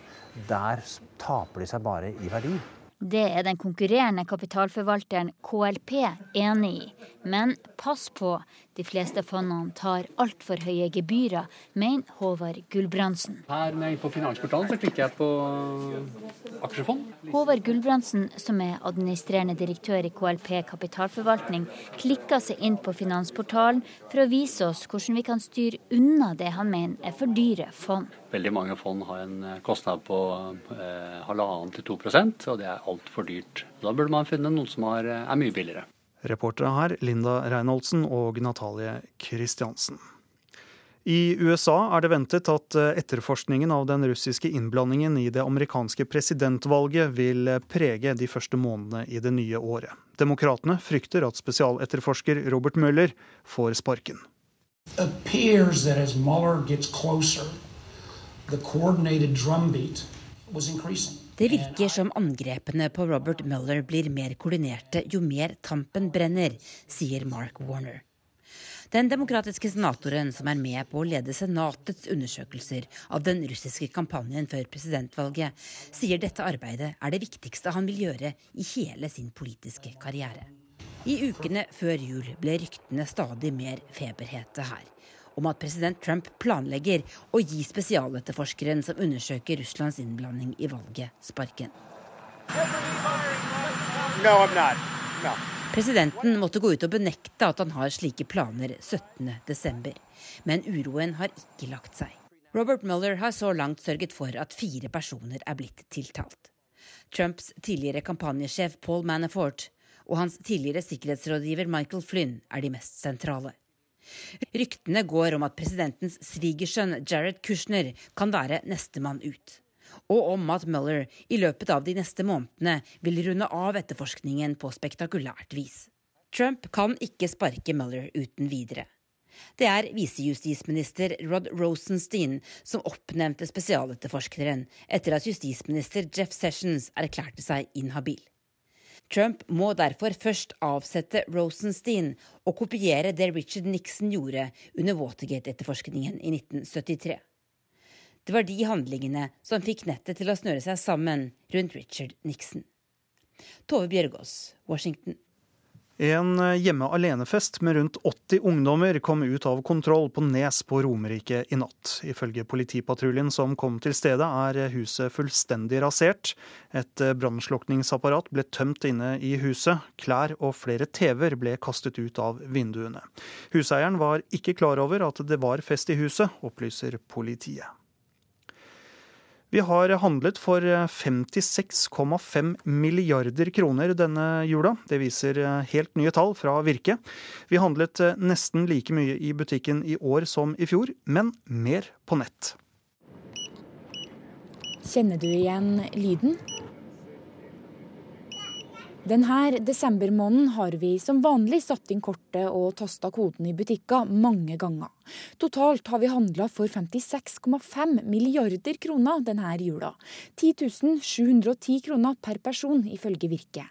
Der taper de seg bare i verdi. Det er den konkurrerende kapitalforvalteren KLP enig i. Men pass på, de fleste fondene tar altfor høye gebyrer, mener Håvard Gulbrandsen. Her når jeg er på Finansportalen så klikker jeg på aksjefond. Håvard Gulbrandsen, som er administrerende direktør i KLP kapitalforvaltning, klikker seg inn på Finansportalen for å vise oss hvordan vi kan styre unna det han mener er for dyre fond. Veldig mange fond har en kostnad på eh, halvannen til to prosent, og det er altfor dyrt. Da burde man finne noen som er, er mye billigere. Reportere her Linda Reinholdsen og Natalie Kristiansen. I USA er det ventet at etterforskningen av den russiske innblandingen i det amerikanske presidentvalget vil prege de første månedene i det nye året. Demokratene frykter at spesialetterforsker Robert Mueller får sparken. closer, the coordinated drumbeat was increasing. Det virker som angrepene på Robert Mueller blir mer koordinerte jo mer tampen brenner, sier Mark Warner. Den demokratiske senatoren som er med på å lede Senatets undersøkelser av den russiske kampanjen før presidentvalget, sier dette arbeidet er det viktigste han vil gjøre i hele sin politiske karriere. I ukene før jul ble ryktene stadig mer feberhete her om at president Trump planlegger å gi spesialetterforskeren som undersøker Russlands innblanding i valget, sparken. No, I'm not. No. Presidenten måtte gå ut og benekte at han har slike planer 17.12. Men uroen har ikke lagt seg. Robert Mueller har så langt sørget for at fire personer er blitt tiltalt. Trumps tidligere kampanjesjef Paul Manafort og hans tidligere sikkerhetsrådgiver Michael Flynn er de mest sentrale. Ryktene går om at presidentens svigersønn Jared Kushner kan være nestemann ut. Og om at Mueller i løpet av de neste månedene vil runde av etterforskningen på spektakulært vis. Trump kan ikke sparke Mueller uten videre. Det er visejustisminister Rod Rosenstein som oppnevnte spesialetterforskeren etter at justisminister Jeff Sessions erklærte seg inhabil. Trump må derfor først avsette Rosenstein og kopiere det Richard Nixon gjorde under Watergate-etterforskningen i 1973. Det var de handlingene som fikk nettet til å snøre seg sammen rundt Richard Nixon. Tove Bjørgaas, Washington. En eh, hjemme alene-fest med rundt 80 ungdommer kom ut av kontroll på Nes på Romerike i natt. Ifølge politipatruljen som kom til stedet, er huset fullstendig rasert. Et eh, brannslukningsapparat ble tømt inne i huset. Klær og flere TV-er ble kastet ut av vinduene. Huseieren var ikke klar over at det var fest i huset, opplyser politiet. Vi har handlet for 56,5 milliarder kroner denne jula. Det viser helt nye tall fra Virke. Vi handlet nesten like mye i butikken i år som i fjor, men mer på nett. Kjenner du igjen lyden? Denne desembermåneden har vi som vanlig satt inn kortet og tasta koden i butikker mange ganger. Totalt har vi handla for 56,5 milliarder kroner denne jula. 10 710 kroner per person, ifølge Virke.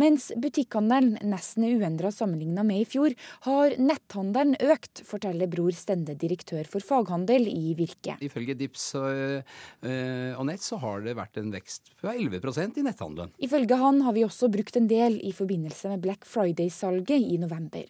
Mens butikkhandelen nesten er uendra sammenligna med i fjor, har netthandelen økt, forteller Bror Stende, direktør for faghandel i Virke. Ifølge Dips og, eh, og Nett så har det vært en vekst på 11% i netthandelen. Ifølge han har vi også brukt en del i forbindelse med Black Friday-salget i november.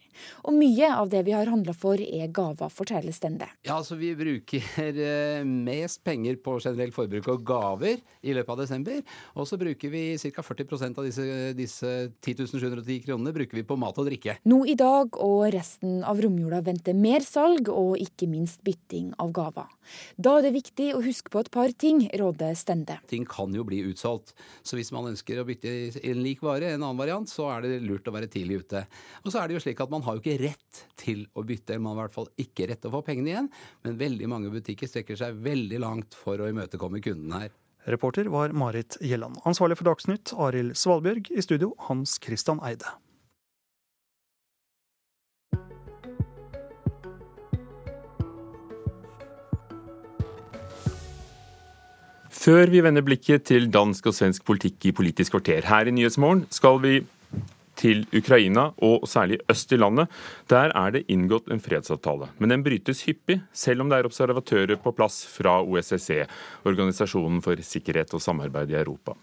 Og mye av det vi har handla for er gaver, forteller Stende. Ja, altså Vi bruker eh, mest penger på generelt forbruk og gaver i løpet av desember. Og så bruker vi ca. 40 av disse, disse 10 710 kronene bruker vi på mat og drikke. Nå i dag og resten av romjula venter mer salg og ikke minst bytting av gaver. Da er det viktig å huske på et par ting, råder Stende. Ting kan jo bli utsolgt, så hvis man ønsker å bytte en lik vare, en annen variant, så er det lurt å være tidlig ute. Og så er det jo slik at man har jo ikke rett til å bytte, man har i hvert fall ikke rett til å få pengene igjen, men veldig mange butikker strekker seg veldig langt for å imøtekomme kunden her. Reporter var Marit Gjelland. Ansvarlig for Dagsnytt, Arild Svalbjørg. I studio, Hans Christian Eide. Før vi vender blikket til dansk og svensk politikk i Politisk kvarter her i Nyhetsmorgen, skal vi til Ukraina, og særlig øst i landet. Der er det inngått en fredsavtale. Men den brytes hyppig, selv om det er observatører på plass fra OSSE, Organisasjonen for sikkerhet og samarbeid i Europa.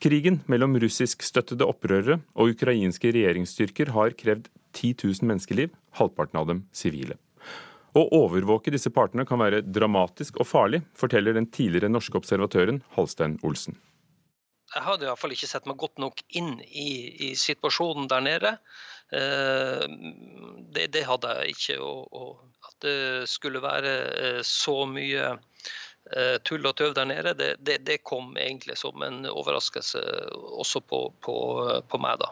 Krigen mellom russiskstøttede opprørere og ukrainske regjeringsstyrker har krevd 10 000 menneskeliv, halvparten av dem sivile. Å overvåke disse partene kan være dramatisk og farlig, forteller den tidligere norske observatøren Halstein Olsen jeg hadde iallfall ikke sett meg godt nok inn i, i situasjonen der nede. Eh, det, det, hadde jeg ikke. Og, og, at det skulle være eh, så mye eh, tull og tøv der nede, det, det, det, kom egentlig som en overraskelse også på, på, på meg, da.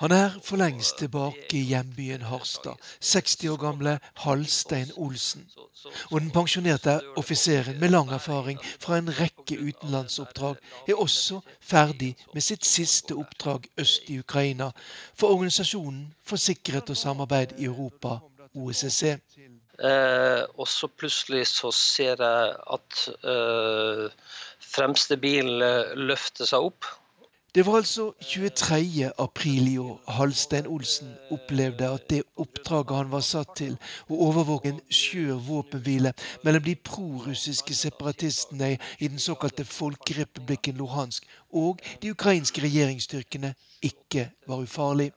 Han er for lengst tilbake i hjembyen Harstad, 60 år gamle Halstein Olsen. Og den pensjonerte offiseren med lang erfaring fra en rekke utenlandsoppdrag er også ferdig med sitt siste oppdrag øst i Ukraina for Organisasjonen for sikkerhet og samarbeid i Europa, OSSE. Eh, og så plutselig så ser jeg at eh, fremste eh, løfter seg opp det var altså 23. april i år Halstein Olsen opplevde at det oppdraget han var satt til, å overvåke en skjør våpenhvile mellom de prorussiske separatistene i den såkalte folkerepublikken Luhansk og de ukrainske regjeringsstyrkene, ikke var ufarlig.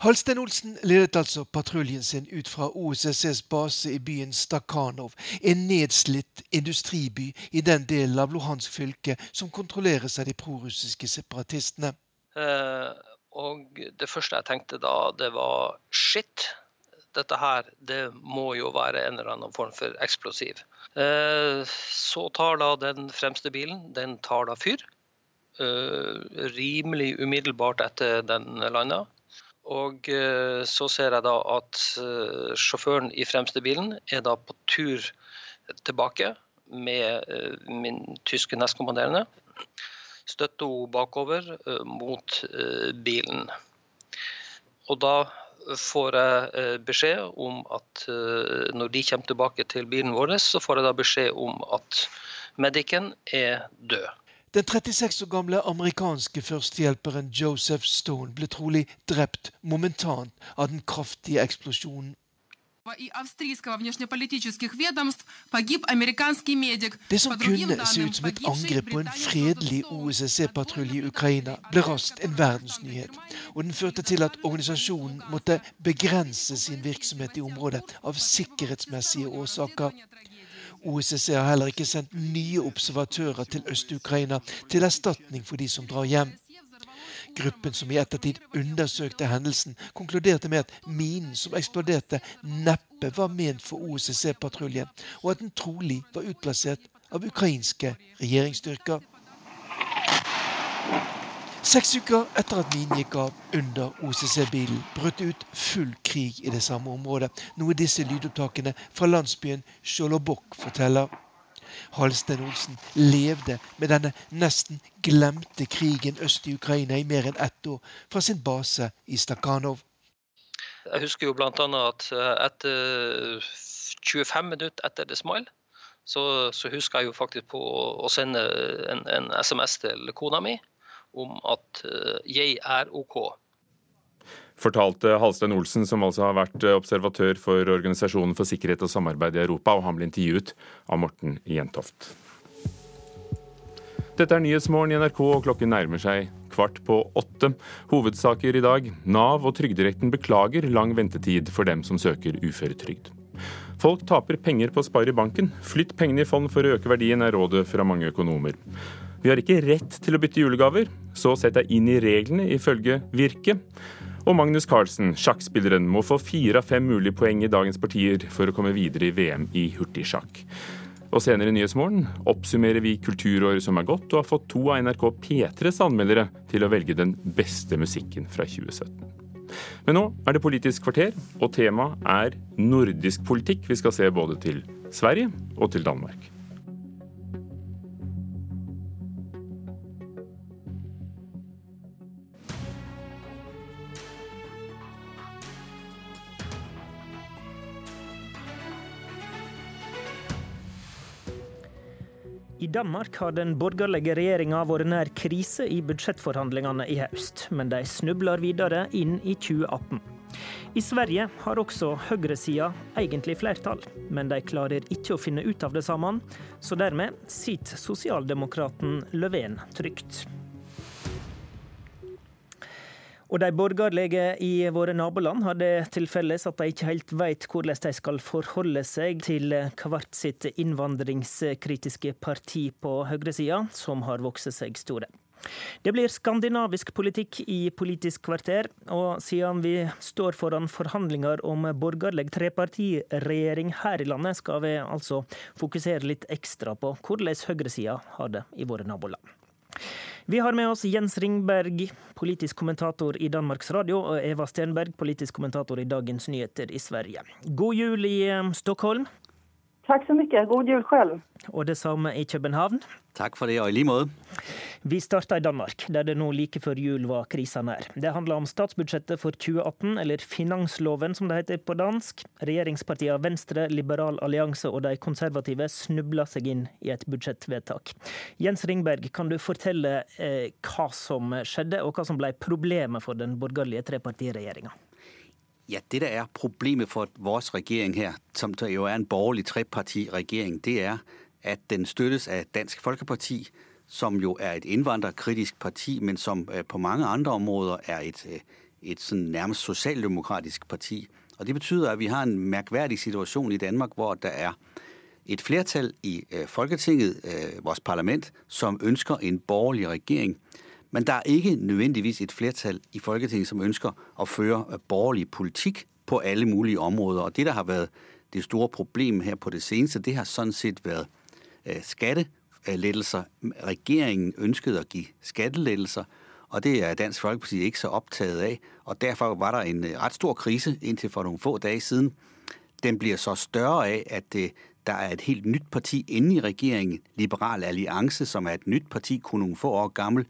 Halstein Olsen ledet altså patruljen sin ut fra OSSEs base i byen Stakhanov, en nedslitt industriby i den delen av Luhansk fylke som kontrolleres av de prorussiske separatistene. Eh, og det første jeg tenkte da, det var shit. Dette her, det må jo være en eller annen form for eksplosiv. Eh, så tar da den fremste bilen, den tar da fyr. Eh, rimelig umiddelbart etter den landa. Og eh, så ser jeg da at eh, sjåføren i fremste bilen er da på tur tilbake med eh, min tyske nestkommanderende. Støtter henne bakover mot bilen. Og da får jeg beskjed om at når de kommer tilbake til bilen vår, så får jeg da beskjed om at medicen er død. Den 36 år gamle amerikanske førstehjelperen Joseph Stone ble trolig drept momentant av den kraftige eksplosjonen. Det som kunne se ut som et angrep på en fredelig OSSE-patrulje i Ukraina, ble raskt en verdensnyhet. Og den førte til at organisasjonen måtte begrense sin virksomhet i området av sikkerhetsmessige årsaker. OSSE har heller ikke sendt nye observatører til Øst-Ukraina til erstatning for de som drar hjem. Gruppen som i ettertid undersøkte hendelsen, konkluderte med at minen som eksploderte, neppe var ment for OSSE-patruljen, og at den trolig var utplassert av ukrainske regjeringsstyrker. Seks uker etter at minen gikk av under OCC-bilen, brøt det ut full krig i det samme området, noe disse lydopptakene fra landsbyen Sjolobok forteller. Halsten Olsen levde med denne nesten glemte krigen øst i Ukraina i mer enn ett år, fra sin base i Stakhanov. Jeg husker jo bl.a. at eh, etter 25 minutter etter det smalt, så, så husker jeg jo faktisk på å sende en, en SMS til kona mi om at eh, jeg er OK. Fortalte Halstein Olsen, som altså har vært eh, observatør for Organisasjonen for sikkerhet og samarbeid i Europa, og han ble intervjuet av Morten Jentoft. Dette er Nyhetsmorgen i NRK, og klokken nærmer seg kvart på åtte. Hovedsaker i dag. Nav og Trygderetten beklager lang ventetid for dem som søker uføretrygd. Folk taper penger på å spare i banken. Flytt pengene i fond for å øke verdien, er rådet fra mange økonomer. Vi har ikke rett til å bytte julegaver, så sett deg inn i reglene, ifølge Virke. Og Magnus Carlsen, sjakkspilleren, må få fire av fem mulige poeng i dagens partier for å komme videre i VM i hurtigsjakk. Og senere i Nyhetsmorgen oppsummerer vi kulturåret som er gått, og har fått to av NRK P3s anmeldere til å velge den beste musikken fra 2017. Men nå er det Politisk kvarter, og temaet er nordisk politikk. Vi skal se både til Sverige og til Danmark. I Danmark har den borgerlige regjeringa vært nær krise i budsjettforhandlingene i høst, men de snubler videre inn i 2018. I Sverige har også høyresida egentlig flertall, men de klarer ikke å finne ut av det sammen, så dermed sitter sosialdemokraten Löfven trygt. Og de borgerlige i våre naboland har det til felles at de ikke helt vet hvordan de skal forholde seg til hvert sitt innvandringskritiske parti på høyresida, som har vokst seg store. Det blir skandinavisk politikk i Politisk kvarter, og siden vi står foran forhandlinger om borgerlig trepartiregjering her i landet, skal vi altså fokusere litt ekstra på hvordan høyresida har det i våre naboland. Vi har med oss Jens Ringberg, politisk kommentator i Danmarks Radio, og Eva Stenberg, politisk kommentator i Dagens Nyheter i Sverige. God jul i eh, Stockholm. Takk så mye. God jul selv. Og det samme i København. Takk for det, og i like måte. Vi starter i Danmark, der det nå like før jul var krisa nær. Det handler om statsbudsjettet for 2018, eller finansloven som det heter på dansk. Regjeringspartiene Venstre, Liberal allianse og de konservative snubla seg inn i et budsjettvedtak. Jens Ringberg, kan du fortelle eh, hva som skjedde, og hva som ble problemet for den borgerlige trepartiregjeringa? Ja, Det der er problemet for vores regjering her, som jo er en borgerlig trepartiregjering, det er at den støttes av Dansk Folkeparti, som jo er et innvandrerkritisk parti, men som øh, på mange andre områder er et, øh, et nærmest sosialdemokratisk parti. Og Det betyder at vi har en merkverdig situasjon i Danmark hvor det er et flertall i øh, Folketinget, vores parlament, som ønsker en borgerlig regjering men der er ikke nødvendigvis et flertall i Folketinget som ønsker å føre øh, borgerlig politikk på alle mulige områder. Og det der har vært det store problemet her på det seneste, det har sånn sett vært øh, skattelettelser. Regjeringen ønsket å gi skattelettelser, og det er Dansk Folkeparti ikke så opptatt av. Og derfor var det en rett ret stor krise inntil for noen få dager siden. Den blir så større av at det, der er et helt nytt parti inne i regjeringen, Liberal Allianse, som er et nytt parti, kun noen få år gammel,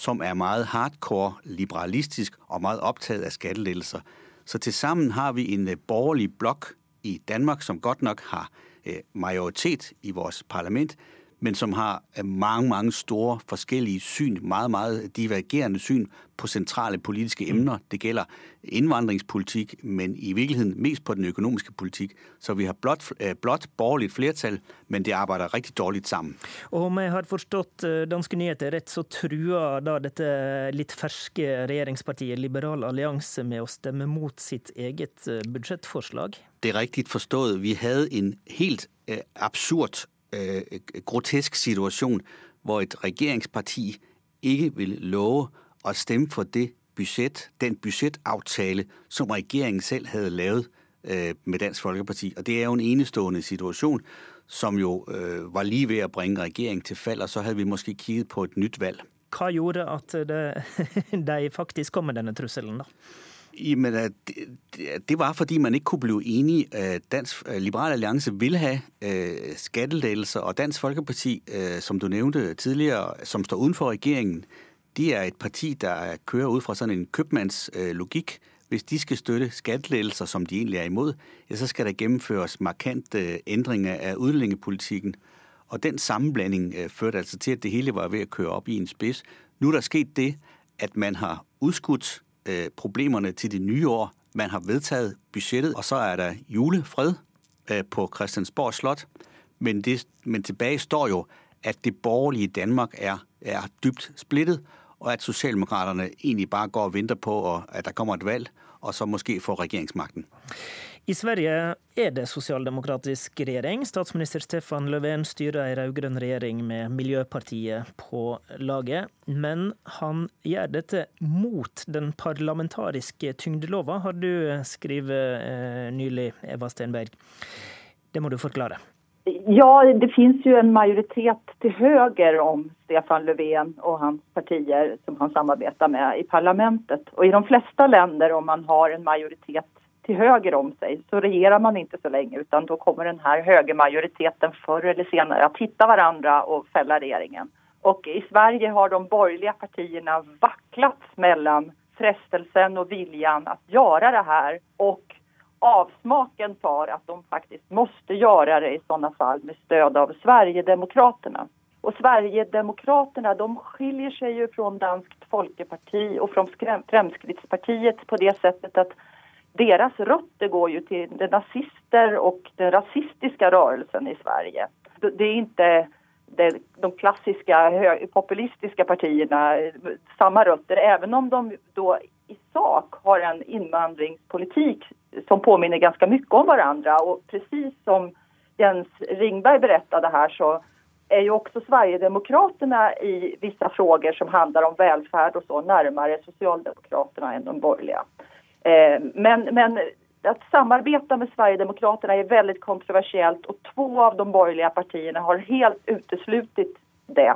som er meget hardcore liberalistisk og meget opptatt av skattelettelser. Så til sammen har vi en borgerlig blokk i Danmark som godt nok har majoritet i vårt parlament, men som har mange, mange store forskjellige syn, meget, meget divergerende syn på sentrale politiske emner. Det gjelder innvandringspolitikk, men i virkeligheten mest på den økonomiske politikk. Så vi har blått, blått borgerlig flertall, men det arbeider riktig dårlig sammen. Og om jeg har forstått danske nyheter rett, så truer da dette litt ferske regjeringspartiet Liberal allianse med å stemme mot sitt eget budsjettforslag? Det er riktig forstått. Vi hadde en helt absurd øh, grotesk situasjon hvor et regjeringsparti ikke vil love å stemme for det budget, den budsjettavtale som regjeringen selv hadde lavet øh, med Dansk Folkeparti. Og Det er jo en enestående situasjon som jo øh, var lige ved å bringe regjeringen til fall, og så hadde vi måske kigget på et nytt valg. Hva gjorde at det, de faktisk kom med denne trusselen, da? Jamen, det, det var fordi man ikke kunne blive enige. Dansk Liberal Alliance ville have øh, skattelettelser, og Dansk Folkeparti, øh, som du nævnte tidligere, som står uden for regeringen, de er et parti, der kører ud fra sådan en købmandslogik. Hvis de skal støtte skattelettelser, som de egentlig er imod, ja, så skal der gennemføres markante ændringer af udlændingepolitikken. Og den sammenblanding øh, førte altså til, at det hele var ved at køre op i en spids. Nu er der sket det, at man har udskudt problemerne til det nye år. Man har vedtaget budsjettet, og så er der julefred på Christiansborg Slott. Men, det, men tilbake står jo, at det borgerlige Danmark er, er dybt splittet, og at Socialdemokraterne egentlig bare går og venter på, at der kommer et valg, og så måske får regjeringsmakten. I Sverige er det sosialdemokratisk regjering. Statsminister Stefan Löfven styrer ei rød-grønn regjering med Miljøpartiet på laget. Men han gjør dette mot den parlamentariske tyngdelova, har du skrevet eh, nylig, Eva Stenberg. Det må du forklare. Ja, det finns ju en majoritet till höger om Stefan Löfven och hans partier som han samarbetar med i parlamentet. Och i de flesta länder om man har en majoritet till höger om sig så regerar man inte så länge utan då kommer den här högermajoriteten förr eller senare att hitta varandra och fälla regeringen. Och i Sverige har de borgerliga partierna vacklat mellan frestelsen och viljan att göra det här och avsmaken för att de faktiskt måste göra det i sådana fall med stöd av Sverigedemokraterna. Och Sverigedemokraterna de skiljer sig ju från Danskt Folkeparti och från Fremskrittspartiet på det sättet att deras røtter går jo til nazister og den rasistiske rørelsen i Sverige. Det er ikke de klassiske populistiske partiene samme røtter, selv om de da i sak har en innvandringspolitikk som påminner ganske mye om hverandre. Og precis som Jens Ringberg berättade her, så er jo også Sverigedemokraterna i vissa frågor som handler om velferd og så nærmere Socialdemokraterna enn de borgerliga. Men, men att samarbeta med Sverigedemokraterna är väldigt kontroversiellt och två av de borgerliga partierna har helt uteslutit det.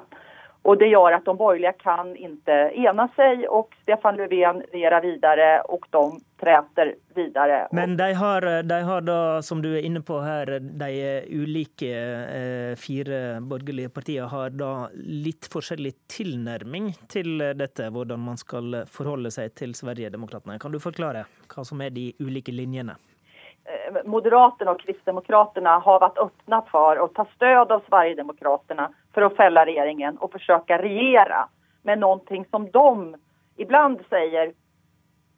Och det gör att de borgerliga kan inte ena sig och Stefan Löfven regerar vidare och de träter videre. Men de har, de har da, som du er inne på her, de ulike eh, fire borgerlige partiene har da litt forskjellig tilnærming til dette, hvordan man skal forholde seg til Sverigedemokraterna. Kan du forklare hva som er de ulike linjene? Moderaterna och Kristdemokraterna har varit öppna för att ta stöd av Sverigedemokraterna för att fälla regeringen och försöka regera med någonting som de ibland är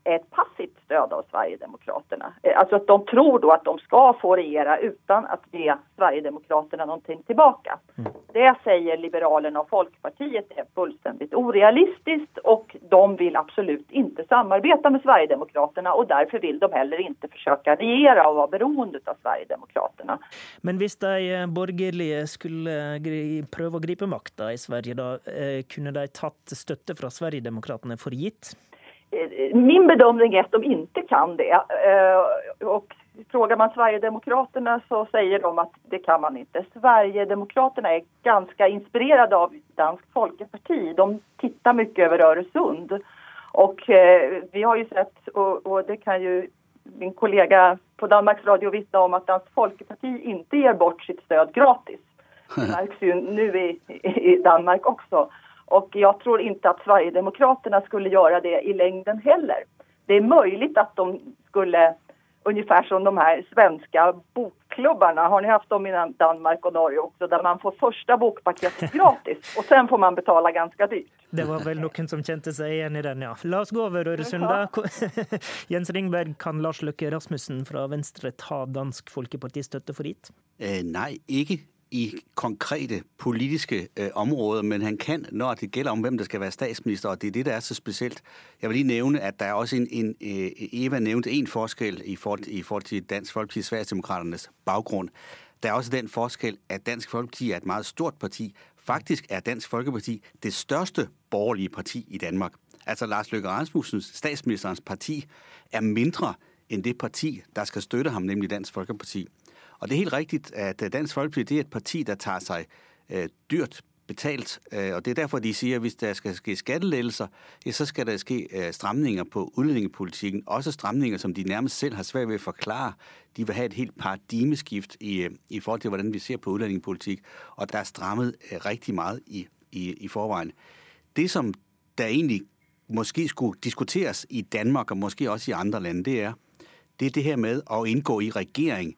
ett passivt stöd av Sverigedemokraterna. Alltså att de tror då att de ska få regera utan att ge Sverigedemokraterna någonting tillbaka. Mm. Det säger Liberalerna och Folkpartiet är fullständigt orealistiskt och de vill absolut inte samarbeta med Sverigedemokraterna och därför vill de heller inte försöka regera och vara beroende av Sverigedemokraterna. Men hvis de borgerlige skulle prøve å gripe makten i Sverige, då, kunne de tatt støtte fra Sverigedemokraterna for gitt? Min bedömning är att de inte kan det. Och frågar man Sverigedemokraterna så säger de att det kan man inte. Sverigedemokraterna är ganska inspirerade av Dansk Folkeparti. De tittar mycket över Öresund. Och vi har ju sett, och, och det kan ju min kollega på Danmarks Radio vittna om att Dansk Folkeparti inte ger bort sitt stöd gratis. Det märks ju nu i, i Danmark också. Och jag tror inte att Sverigedemokraterna skulle göra det i längden heller. det är möjligt att de skulle ungefär som de här svenska bokklubbarna. Har ni haft dem i Danmark och Norge också? Där man får första bokpaketet gratis och sen får man betala ganska dyrt. Det var vel noen som kjente seg igjen i den, ja. La oss gå over Øresund, da. Jens Ringberg, kan Lars Løkke Rasmussen fra Venstre ta Dansk Folkeparti støtte for gitt? Eh, nei, ikke i konkrete politiske øh, områder, men han kan, når det gælder om, hvem der skal være statsminister, og det er det, der er så spesielt. Jeg vil lige nævne, at der er også en, en øh, Eva nævnte en forskel i forhold, i forhold til Dansk Folkeparti Sverigedemokraternes baggrund. Der er også den forskel, at Dansk Folkeparti er et meget stort parti. Faktisk er Dansk Folkeparti det største borgerlige parti i Danmark. Altså Lars Løkke Rasmussens, statsministerens parti, er mindre end det parti, der skal støtte ham, nemlig Dansk Folkeparti. Og det er helt rigtigt, at øh, Dansk Folkeparti det er et parti, der tager sig øh, dyrt betalt, øh, og det er derfor, de siger, at hvis der skal ske skattelettelser, ja, så skal der ske øh, stramninger på udlændingepolitikken, også stramninger, som de nærmest selv har svært ved at forklare. De vil have et helt paradigmeskift i, i forhold til, hvordan vi ser på udlændingepolitik, og der er strammet rigtig meget i, i, i forvejen. Det, som der egentlig måske skulle diskuteres i Danmark, og måske også i andre lande, det er, det er det her med at indgå i regering,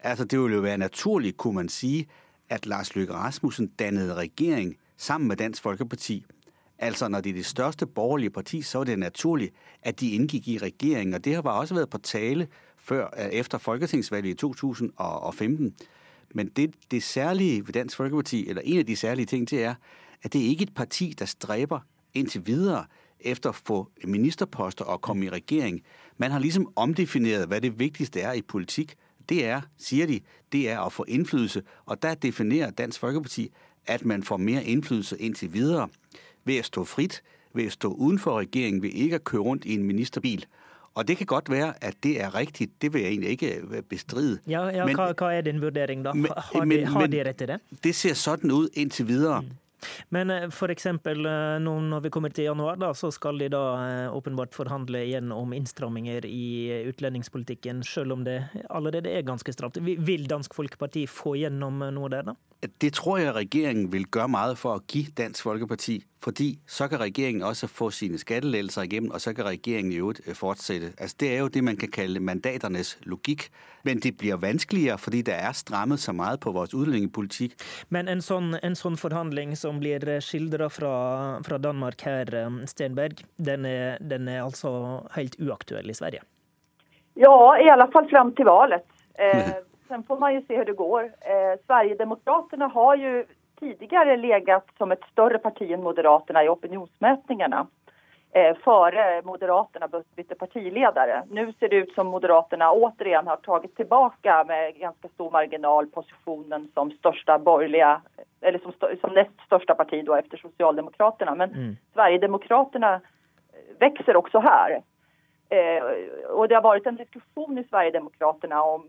Altså, det ville jo være naturligt, kunne man sige, at Lars Løkke Rasmussen dannede regering sammen med Dansk Folkeparti. Altså, når det er det største borgerlige parti, så er det naturligt, at de indgik i regeringen. Og det har også været på tale før, øh, efter Folketingsvalget i 2015. Men det, det særlige ved Dansk Folkeparti, eller en af de særlige ting, det er, at det er ikke et parti, der stræber indtil videre efter at få ministerposter og komme i regering. Man har ligesom omdefineret, hvad det vigtigste er i politik det er, sier de, det er å få innflytelse. Og der definerer Dansk Folkeparti at man får mer innflytelse inntil videre ved å stå fritt, ved å stå utenfor regjeringen, ved ikke å køre rundt i en ministerbil. Og det kan godt være at det er riktig, det vil jeg egentlig ikke bestride. Ja, ja men, hva, hva, er din vurdering, da? Har, men, de, har de rett i det? Det ser sånn ut inntil videre. Mm. Men eh, f.eks. Eh, nå når vi kommer til januar, da, så skal de da eh, åpenbart forhandle igjen om innstramminger i utlendingspolitikken, selv om det allerede er ganske stramt. Vil Dansk Folkeparti få gjennom noe der, da? Det tror jeg regjeringen vil gjøre mye for å gi Dansk Folkeparti. Fordi så kan regjeringen også få sine skattelettelser igjennom, og så kan regjeringen i øvrigt fortsette. Altså, det er jo det man kan kalle mandaternes logikk. Men det blir vanskeligere fordi det er strammet så mye på vår utlendingspolitikk. Men en sånn, en sånn, forhandling som blir skildra fra, fra, Danmark her, Stenberg, den er, den er altså helt uaktuell i Sverige? Ja, i alle fall fram til valget. Eh, Sen får man jo se hvordan det går. Eh, Sverigedemokraterna har ju tidigare legat som ett större parti än Moderaterna i opinionsmätningarna. Eh, före Moderaterna bytte partiledare. Nu ser det ut som Moderaterna återigen har tagit tillbaka med ganska stor marginal positionen som största borgerliga, eller som, som näst största parti då efter Socialdemokraterna. Men mm. Sverigedemokraterna växer också här. Eh, och det har varit en diskussion i Sverigedemokraterna om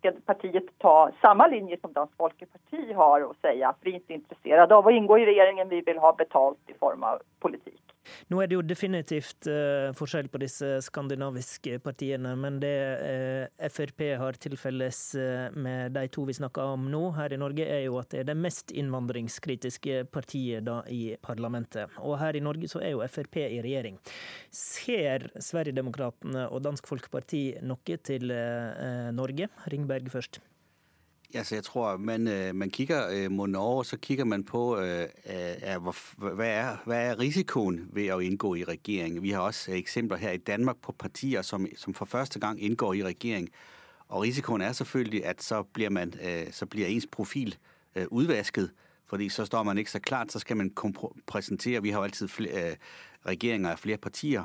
ska partiet ta samma linje som Dansk Folkeparti har och säga att vi inte är intresserade av att ingå i regeringen, vi vill ha betalt i form av politik. Nå er det jo definitivt uh, forskjell på disse skandinaviske partiene, men det uh, Frp har til felles uh, med de to vi snakker om nå her i Norge, er jo at det er det mest innvandringskritiske partiet da i parlamentet. Og her i Norge så er jo Frp i regjering. Ser Sverigedemokraterna og Dansk Folkeparti noe til Norge? Ringberg først. Altså, jeg tror, man, øh, man kigger øh, mod Norge, så kigger man på, hva hvad, er, hvad er risikoen ved at indgå i regering. Vi har også eksempler her i Danmark på partier, som, som for første gang indgår i regering. Og risikoen er selvfølgelig, at så bliver, man, så bliver ens profil udvasket, fordi så står man ikke så klart, så skal man præsentere, vi har jo altid flere, regeringer af flere partier,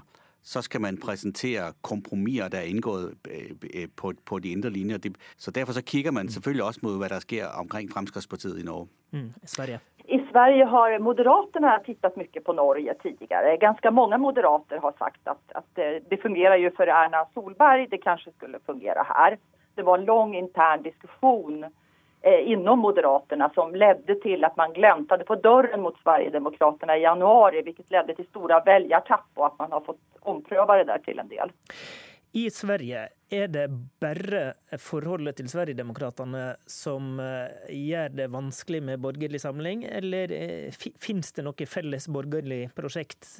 så skal man præsentere kompromiser, der er indgået øh, øh, på, på de indre linjer. Så derfor så kigger man mm. selvfølgelig også mod, hvad der sker omkring Fremskrittspartiet i Norge. Mm, Sverige. I Sverige har Moderaterna tittat mycket på Norge tidigare. Ganska många moderater har sagt att, att eh, det fungerar ju för Erna Solberg, det kanske skulle fungera här. Det var en lång intern diskussion Eh, inom Moderaterna som ledde til at man gläntade på dörren mot Sverigedemokraterna i januari, vilket ledde til store väljartapp og at man har fått ompröva det der til en del. I Sverige, er det bare forholdet til Sverigedemokraterna som eh, gjør det vanskelig med borgerlig samling, eller eh, finnes det noe felles borgerlig prosjekt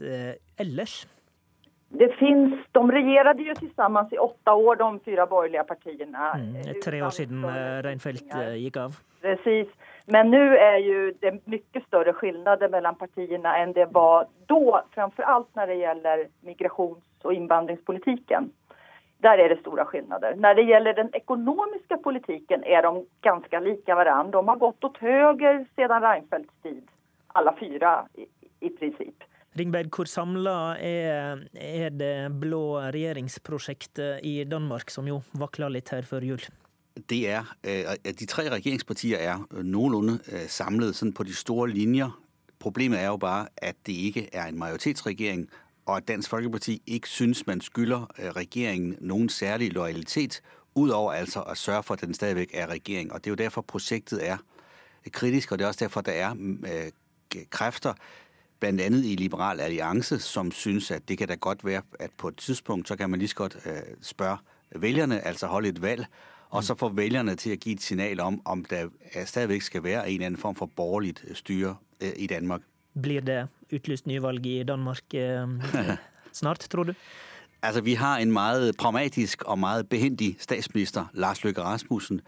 ellers? Det finns, de regjerte jo sammen i åtte år, de fire borgerlige partiene. Mm, tre år siden eh, Reinfeldt eh, gikk av. Precis. Men nå er jo det mye større skillnader mellom partiene enn det var da, framfor alt når det gjelder migrasjons- og innvandringspolitikken. Der er det store skillnader. Når det gjelder den økonomiske politiken er de ganske like hverandre. De har gått åt høyre siden Reinfeldts tid, alle fire i, i princip. Ringberg, hvor samla er, er det blå regjeringsprosjektet i Danmark, som jo vakla litt her før jul? Det er, at De tre regjeringspartier er noenlunde samlet på de store linjer. Problemet er jo bare at det ikke er en majoritetsregjering, og at Dansk Folkeparti ikke syns man skylder regjeringen noen særlig lojalitet, utover altså å sørge for at den stadig er regjering. Og Det er jo derfor prosjektet er kritisk, og det er også derfor det er krefter blandt andet i Liberal Alliance, som synes, at det kan da godt være, at på et tidspunkt, så kan man lige så godt øh, spørge vælgerne, altså holde et valg, og så få vælgerne til at give et signal om, om der stadigvæk skal være en eller anden form for borgerligt styre øh, i Danmark. Blir det utlyst nyvalg i Danmark øh, snart, tror du? Altså, vi har en meget pragmatisk og meget behendig statsminister, Lars Løkke Rasmussen,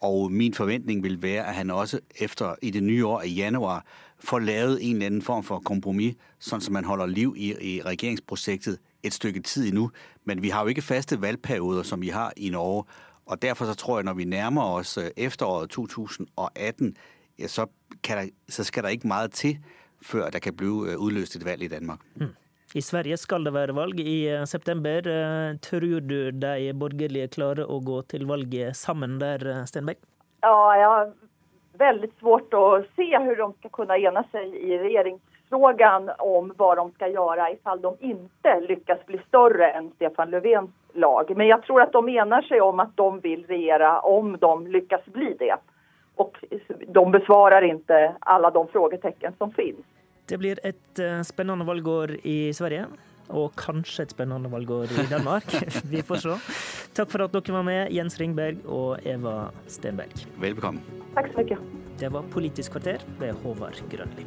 og min forventning vil være, at han også efter i det nye år i januar får lavet en eller anden form for kompromis, sånn som man holder liv i, i regjeringsprosjektet et stykke tid endnu. Men vi har jo ikke faste valgperioder, som vi har i Norge. Og derfor så tror jeg, når vi nærmer oss efteråret 2018, ja, så, der, så skal det ikke meget til, før det kan bli udløst et valg i Danmark. Mm. I Sverige skal det være valg i september. Tror du de borgerlige klarer å gå til valget sammen der, Stenberg? Ja, ja väldigt svårt att se hur de ska kunna ena sig i regeringsfrågan om vad de ska göra ifall de inte lyckas bli större än Stefan Löfvens lag. Men jag tror att de enar sig om att de vill regera om de lyckas bli det. Och de besvarar inte alla de frågetecken som finns. Det blir et spennende valgår i Sverige. Og kanskje et spennende valgår i Danmark. Vi får se. Takk for at dere var med, Jens Ringberg og Eva Stenberg. Velbekomme. Takk så mye. Det var Politisk kvarter ved Håvard Grønli.